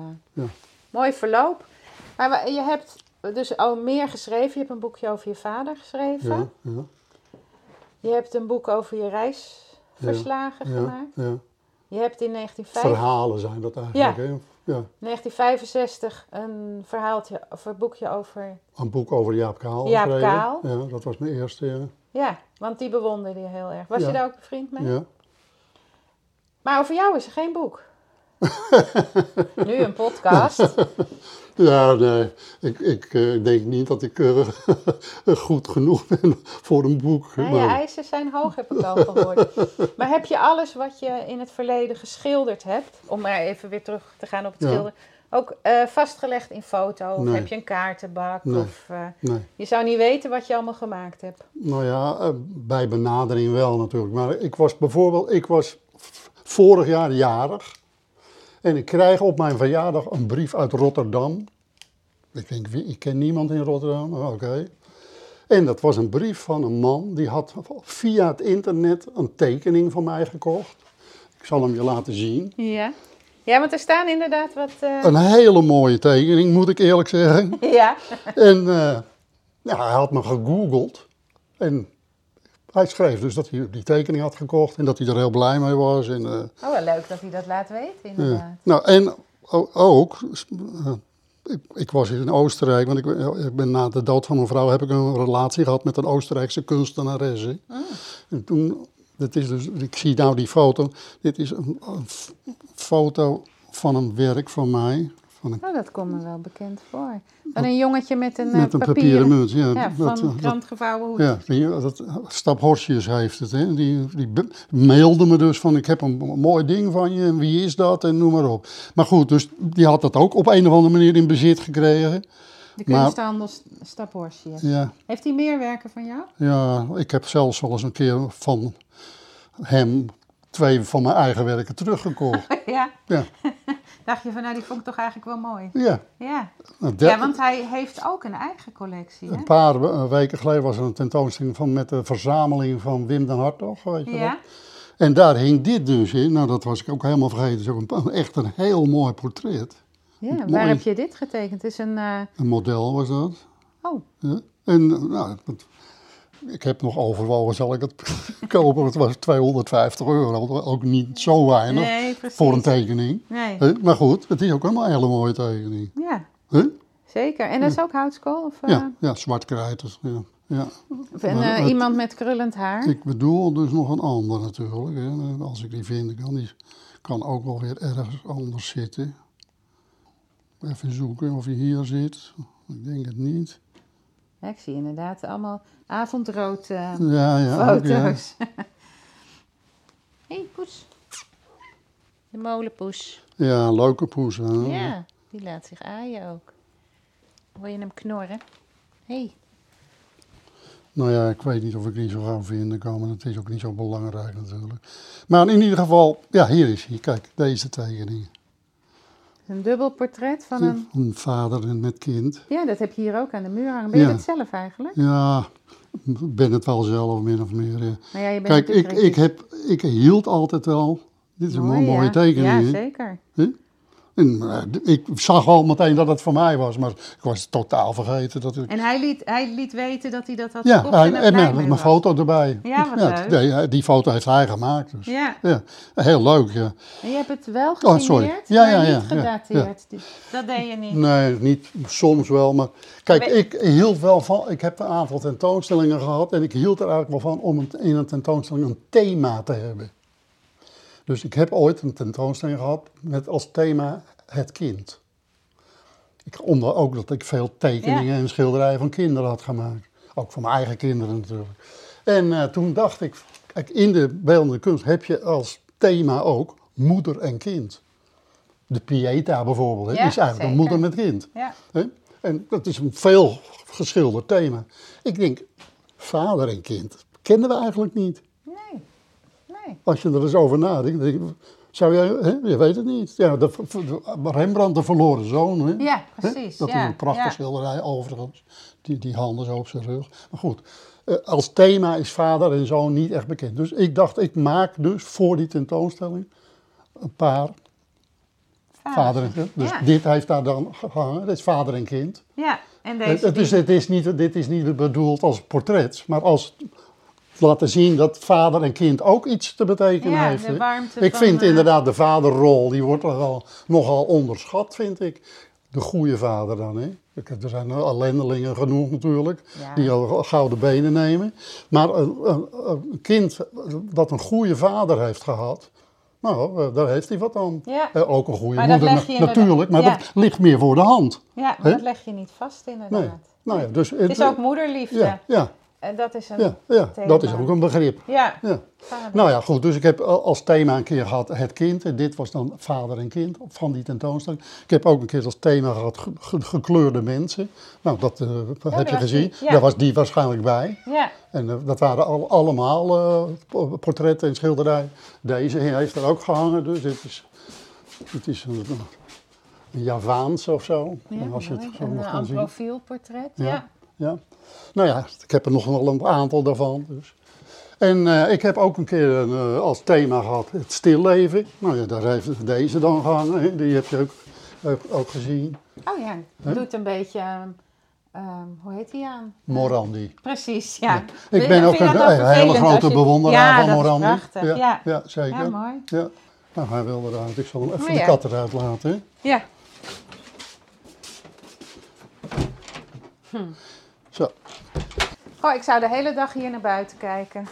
mooi verloop. Maar je hebt dus al meer geschreven. Je hebt een boekje over je vader geschreven. Je hebt een boek over je reisverslagen ja, gemaakt. Je hebt in 1905 Verhalen zijn dat eigenlijk. Ja. Hè? Ja. 1965 een verhaaltje of een boekje over. Een boek over Jaap Kaal. Jaap geschreven. Kaal. Ja, dat was mijn eerste. Ja. Ja, want die bewonderde je heel erg. Was Ja. je daar ook bevriend mee? ja. Maar over jou is er geen boek. nu een podcast. Ja, nee. Ik, ik eh, denk niet dat ik eh, goed genoeg ben voor een boek. Je maar- eisen zijn hoog, heb ik al gehoord. Maar heb je alles wat je in het verleden geschilderd hebt, om maar even weer terug te gaan op het Ja. schilderen, ook eh, vastgelegd in foto? Of Nee. heb je een kaartenbak? Nee. Of, nee. je zou niet weten wat je allemaal gemaakt hebt. Nou ja, bij benadering wel natuurlijk. Maar ik was bijvoorbeeld, ik was vorig jaar jarig. En ik krijg op mijn verjaardag een brief uit Rotterdam. Ik denk, ik ken niemand in Rotterdam, oké. En dat was een brief van een man die had via het internet een tekening van mij gekocht. Ik zal hem je laten zien. Ja. Ja, want er staan inderdaad wat... eh, Een hele mooie tekening, moet ik eerlijk zeggen. Ja. En eh, ja, hij had me gegoogeld. En hij schreef dus dat hij die tekening had gekocht en dat hij er heel blij mee was. En, eh, Oh, wel leuk dat hij dat laat weten, ja. Nou, en ook, eh, ik, ik was in Oostenrijk, want ik, ben- ik ben na de dood van mijn vrouw heb ik een relatie gehad met een Oostenrijkse kunstenaresse. En toen, dit is dus, ik zie nou die foto, dit is een, foto van een werk van mij. Van een, Oh, dat komt me wel bekend voor. Van een jongetje met een, eh, met een papieren munt. Ja, Ja, van dat- dat- krantgevouwen hoed. Ja, die, dat, Stap Horsius heeft het. Hè. Die, die mailde me dus van, ik heb een mooi ding van je, en wie is dat, en noem maar op. Maar goed, dus die had dat ook op een of andere manier in bezit gekregen. De kunsthandel Staphorstje. Ja, Heeft hij meer werken van jou? ja, ik heb zelfs wel eens een keer van hem twee van mijn eigen werken teruggekocht. ja. Ja, Dacht je van, nou, die vond ik toch eigenlijk wel mooi. ja. Ja. Nou, Ja, want hij heeft ook een eigen collectie, hè? Een paar we- weken geleden was er een tentoonstelling van, met de verzameling van Wim den Hartog, weet je. Ja. En daar hing dit dus in. Nou, dat was ik ook helemaal vergeten. Het is ook een, echt een heel mooi portret. ja. Mooi. Waar heb je dit getekend? Het is een... eh, Een model was dat. Oh, Ja. En eh, nou, het- ik heb nog overwogen, zal ik het kopen? Het was 250 euro, ook niet zo weinig nee, voor een tekening. Nee? Maar goed, het is ook een hele mooie tekening. ja, zeker. En dat is ook houtskool? Of, eh, Ja, ja, zwart krijt. Ja, ja. en, eh, het- iemand met krullend haar? Ik bedoel dus nog een ander natuurlijk. Hè. Als ik die vind, kan die kan ook wel weer ergens anders zitten. Even zoeken of hij hier zit. Ik denk het niet. Ik zie inderdaad allemaal avondrood eh, Ja, ja. foto's. Hé, hey, poes. De molenpoes. Ja, leuke poes. Hè? Ja, die laat zich aaien ook. Hoor je hem knorren? Hé, hey. Nou ja, ik weet niet of ik die zo gauw vinden maar het is ook niet zo belangrijk natuurlijk. Maar in ieder geval, ja, hier is hij. Kijk, deze tekening. Een dubbel portret van een... Een vader en met kind. Ja, dat heb je hier ook aan de muur hangen. Ben je Ja. dat zelf eigenlijk? Ja, ik ben het wel zelf, min of meer. ja. Nou ja, je bent Kijk, ik, ik, heb, ik hield altijd wel. Dit is een Mooi, mooie tekening. Ja, zeker. En, eh, ik zag al meteen dat het voor mij was, maar ik was totaal vergeten dat ik. En hij liet, hij liet weten dat hij dat had Ja, gekocht hij- en met mijn was. foto erbij. Ja, wat leuk. Die, die foto heeft hij gemaakt. Dus. Ja, Ja, heel leuk. Ja. en je hebt het wel Oh, sorry. gesigneerd, Ja, ja, niet ja, ja, gedateerd. Dat deed je niet. Nee, niet soms wel, maar kijk, Maar- ik hield wel van. Ik heb een aantal tentoonstellingen gehad en ik hield er eigenlijk wel van om een- in een tentoonstelling een thema te hebben. Dus ik heb ooit een tentoonstelling gehad met als thema het kind. Ik, onder ook dat ik veel tekeningen en schilderijen van kinderen had gemaakt. Ook van mijn eigen kinderen natuurlijk. En eh, toen dacht ik, kijk, in de beeldende kunst heb je als thema ook moeder en kind. De Pieta bijvoorbeeld, Ja, is eigenlijk een moeder met kind. Ja? En dat is een veel geschilderd thema. Ik denk, vader en kind kennen we eigenlijk niet. Nee. Als je er eens over nadenkt, denk ik, zou jij, hè? je weet het niet. Ja, de, Rembrandt, de verloren zoon. Hè? Ja, Hè? precies. Dat ja, is een prachtige ja. schilderij overigens. Die, die handen zo op zijn rug. Maar goed, eh, als thema is vader en zoon niet echt bekend. Dus ik dacht, ik maak dus voor die tentoonstelling een paar vader en kind. Dus Ja. dit heeft daar dan gehangen. Dit is vader en kind. Ja, en deze het is, het is niet, dit is niet bedoeld als portret, maar als laten zien dat vader en kind ook iets te betekenen Ja, heeft. de warmte ik vind eh, inderdaad de vaderrol, die wordt nogal, nogal onderschat, vind ik. De goede vader dan, hè. Er zijn ellendelingen genoeg natuurlijk, Ja. die al gouden benen nemen. Maar een, een, een kind dat een goede vader heeft gehad, nou, eh, daar heeft hij wat aan. Ja. Eh, Ook een goede Maar moeder na- natuurlijk, maar ja. dat ligt meer voor de hand. Ja, dat leg je niet vast inderdaad. Nee. Nou ja, dus Het is ook moederliefde. ja, ja, En dat is een ja, ja, thema. dat is ook een begrip. Ja, Ja. Nou ja, goed, dus ik heb al- als thema een keer gehad het kind. En dit was dan vader en kind van die tentoonstelling. Ik heb ook een keer als thema gehad ge- ge- gekleurde mensen. Nou, dat eh, heb je gezien. die, ja. Daar was die waarschijnlijk bij. Ja, En eh, dat waren al, allemaal eh, po- portretten en schilderijen. Deze heeft er ook gehangen, dus dit is, dit is een, een Javaans of zo. ja als je het zo een nog kan zien. profielportret. Ja. Ja. Nou ja, ik heb er nog wel een aantal daarvan. Dus. En eh, ik heb ook een keer een, eh, als thema gehad het stilleven. Nou ja, daar heeft deze dan gehangen. Hè. Die heb je ook, ook, ook gezien. Oh ja, doet een beetje, ehm, ehm, hoe heet die aan? Morandi. Precies, ja. Ik ben ook een, hele grote je- bewonderaar ja, van Morandi. prachtig, ja, ja. ja, zeker. Ja, mooi. Ja. Nou, hij wilde eruit. Ik zal hem even de kat eruit laten. Ja, Zo. oh, ik zou de hele dag hier naar buiten kijken.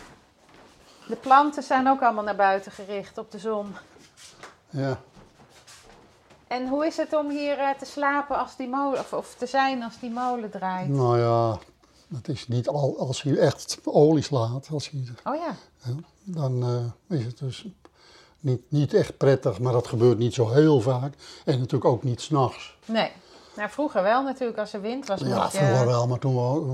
De planten zijn ook allemaal naar buiten gericht op de zon. Ja. En hoe is het om hier eh, te slapen als die molen, of, of te zijn als die molen draait? Nou ja, het is niet al, als hij echt olie slaat. Als hij, Oh ja, Ja, dan eh, is het dus niet, niet echt prettig, maar dat gebeurt niet zo heel vaak. En natuurlijk ook niet s'nachts. nee. Nou, vroeger wel natuurlijk, als er wind was. Ja, je- vroeger wel, maar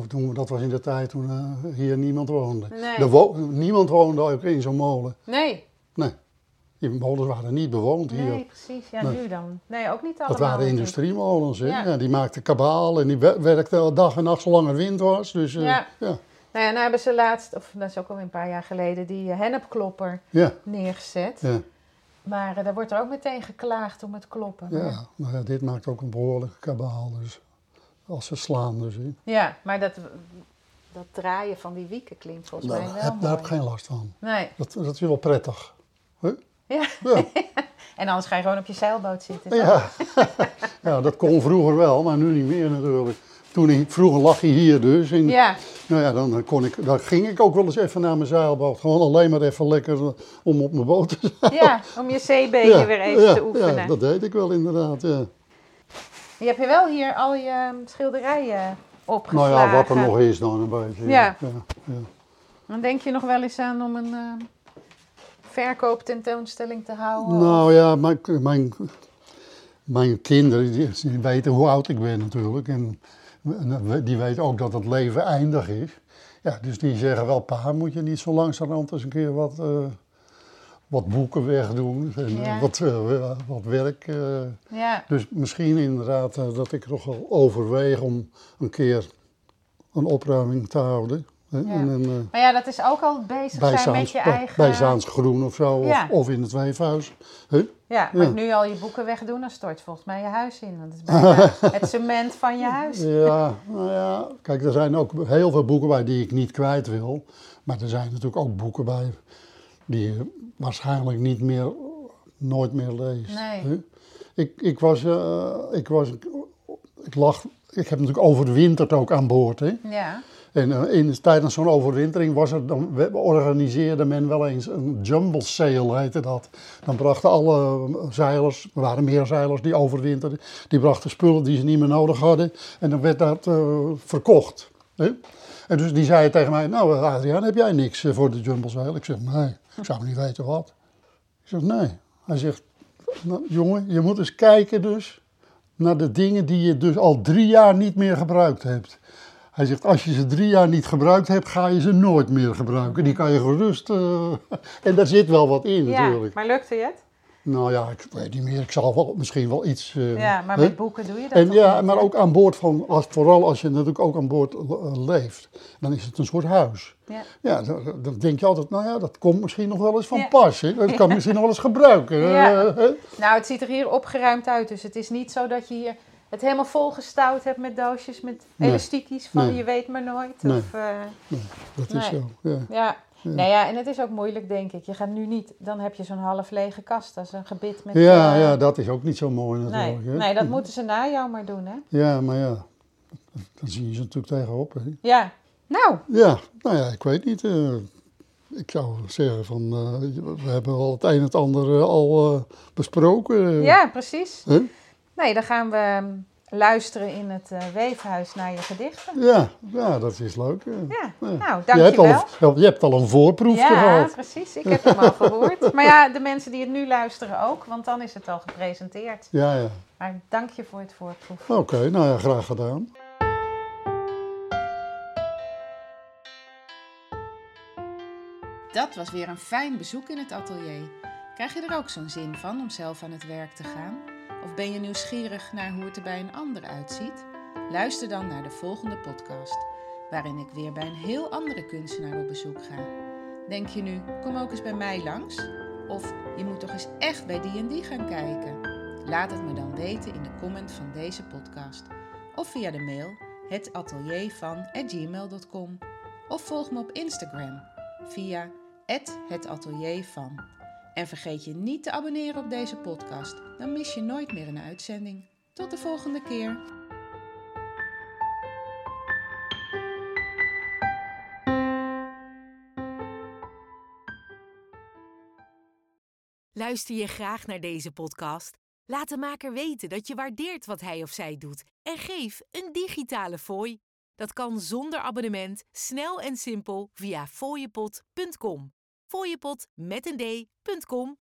toen, dat was in de tijd toen eh, hier niemand woonde. Nee. Er wo- niemand woonde ook in zo'n molen. Nee, Nee, die molens waren niet bewoond hier. nee, precies. Ja, Nee. nu dan. Nee, ook niet allemaal. dat waren industriemolens. Hè? Ja. Ja. die maakten kabaal en die wer- werkten dag en nacht zolang er wind was. Dus eh, Ja. ja. Nou ja, nou hebben ze laatst, of dat is ook alweer een paar jaar geleden, die eh, hennepklopper Ja, neergezet. ja, Maar eh, daar wordt er ook meteen geklaagd om het kloppen. Maar- ja. Nou ja, dit maakt ook een behoorlijke kabaal. Dus als ze slaan dus. Ja, maar dat, dat draaien van die wieken klinkt volgens Nou, mij wel heb, daar heb ik geen last van. Nee, Dat, dat is wel prettig. Huh? ja. Ja. En anders ga je gewoon op je zeilboot zitten. Ja. ja, dat kon vroeger wel, maar nu niet meer natuurlijk. Toen hij, vroeger lag hij hier dus. Ja, Nou ja, dan, kon ik, dan ging ik ook wel eens even naar mijn zeilboot. Gewoon alleen maar even lekker eh, om op mijn boot te zijn. ja, om je zeebenen weer even ja, te oefenen. Ja, dat deed ik wel inderdaad, ja. Je hebt je wel hier al je schilderijen opgeslagen. Nou ja, wat er nog is dan een beetje. Ja. Dan denk je nog wel eens aan om een eh, verkooptentoonstelling te houden? Nou ja, mijn, mijn, mijn kinderen die, die weten hoe oud ik ben natuurlijk. En die weten ook dat het leven eindig is. Ja, dus die zeggen wel, pa, moet je niet zo langzamerhand eens een keer wat, eh, wat boeken wegdoen. En eh, Ja. wat, eh, wat werk. Ja, Dus misschien inderdaad dat ik nog wel overweeg om een keer een opruiming te houden. Hè? Ja. En een, maar ja, dat is ook al bezig zijn met je eigen... bij Zaans Groen of zo, of in het Weefhuis. Hè? Ja, maar Ja. nu al je boeken wegdoen, dan stort volgens mij je huis in. Want het is bijna het cement van je huis. Ja, nou ja, kijk, er zijn ook heel veel boeken bij die ik niet kwijt wil. Maar er zijn natuurlijk ook boeken bij die je waarschijnlijk niet meer, nooit meer leest. Nee. Ik, ik was, eh, ik was, ik lag, ik heb natuurlijk overwinterd ook aan boord. Hè. Ja, En eh, in, tijdens zo'n overwintering was er dan, organiseerde men wel eens een jumble sale, heette dat. Dan brachten alle eh, zeilers, er waren meer zeilers die overwinterden, die brachten spullen die ze niet meer nodig hadden. En dan werd dat eh, verkocht. Hè? En dus die zei tegen mij, nou Adriaan, heb jij niks voor de jumble sale? Ik zeg, nee, ik zou niet weten wat. Ik zeg, nee. Hij zegt, nou, jongen, je moet eens kijken dus naar de dingen die je dus al drie jaar niet meer gebruikt hebt. Hij zegt, als je ze drie jaar niet gebruikt hebt, ga je ze nooit meer gebruiken. Die kan je gerust... eh, en daar zit wel wat in ja. natuurlijk. maar lukte je het? Nou ja, ik weet niet meer. Ik zal wel, misschien wel iets... eh, Ja, maar hè? met boeken doe je dat En toch ja, niet, maar ook aan boord van, als, vooral als je natuurlijk ook aan boord eh, leeft, dan is het een soort huis. Ja. Ja, dan, dan denk je altijd, nou ja, dat komt misschien nog wel eens van Ja. pas. Hè? Dat kan misschien nog wel eens gebruiken. Ja. eh? Nou, het ziet er hier opgeruimd uit. Dus het is niet zo dat je hier het helemaal volgestouwd hebt met doosjes, met Nee. elastiekjes van Nee. je weet maar nooit. Nee. Of, eh, Dat is Nee. zo, ja. Ja. Nou ja, en het is ook moeilijk, denk ik. Je gaat nu niet, dan heb je zo'n half lege kast. Dat is een gebit met... Ja, eh, ja, dat is ook niet zo mooi nee, natuurlijk. hè. nee, dat moeten ze na jou maar doen, hè? Ja, maar ja, dan zie je ze natuurlijk tegenop. Hè. Ja. Nou, Ja, nou ja, ik weet niet. eh, ik zou zeggen van, eh, we hebben al het een en het ander al eh, besproken. ja, precies. hè. Nee, dan gaan we ehm, luisteren in het eh, weefhuis naar je gedichten. Ja, ja, dat is leuk. Ja, Ja. nou, je, hebt al, dankjewel. een- je hebt al een voorproefje Ja, gehad. precies. Ik heb hem al gehoord. Maar ja, de mensen die het nu luisteren ook, want dan is het al gepresenteerd. Ja, ja. Maar dank je voor het voorproef. Oké, nou ja, graag gedaan. Dat was weer een fijn bezoek in het atelier. Krijg je er ook zo'n zin van om zelf aan het werk te gaan? Of ben je nieuwsgierig naar hoe het er bij een ander uitziet? Luister dan naar de volgende podcast, waarin ik weer bij een heel andere kunstenaar op bezoek ga. Denk je nu, kom ook eens bij mij langs? Of je moet toch eens echt bij die en die gaan kijken? Laat het me dan weten in de comment van deze podcast. Of via de mail hetateliervan@gmail.com Of volg me op Instagram via @hetateliervan. En vergeet je niet te abonneren op deze podcast, dan mis je nooit meer een uitzending. Tot de volgende keer. Luister je graag naar deze podcast? Laat de maker weten dat je waardeert wat hij of zij doet en geef een digitale fooi. Dat kan zonder abonnement, snel en simpel via fooiepot.com. Fooiepot met een d.com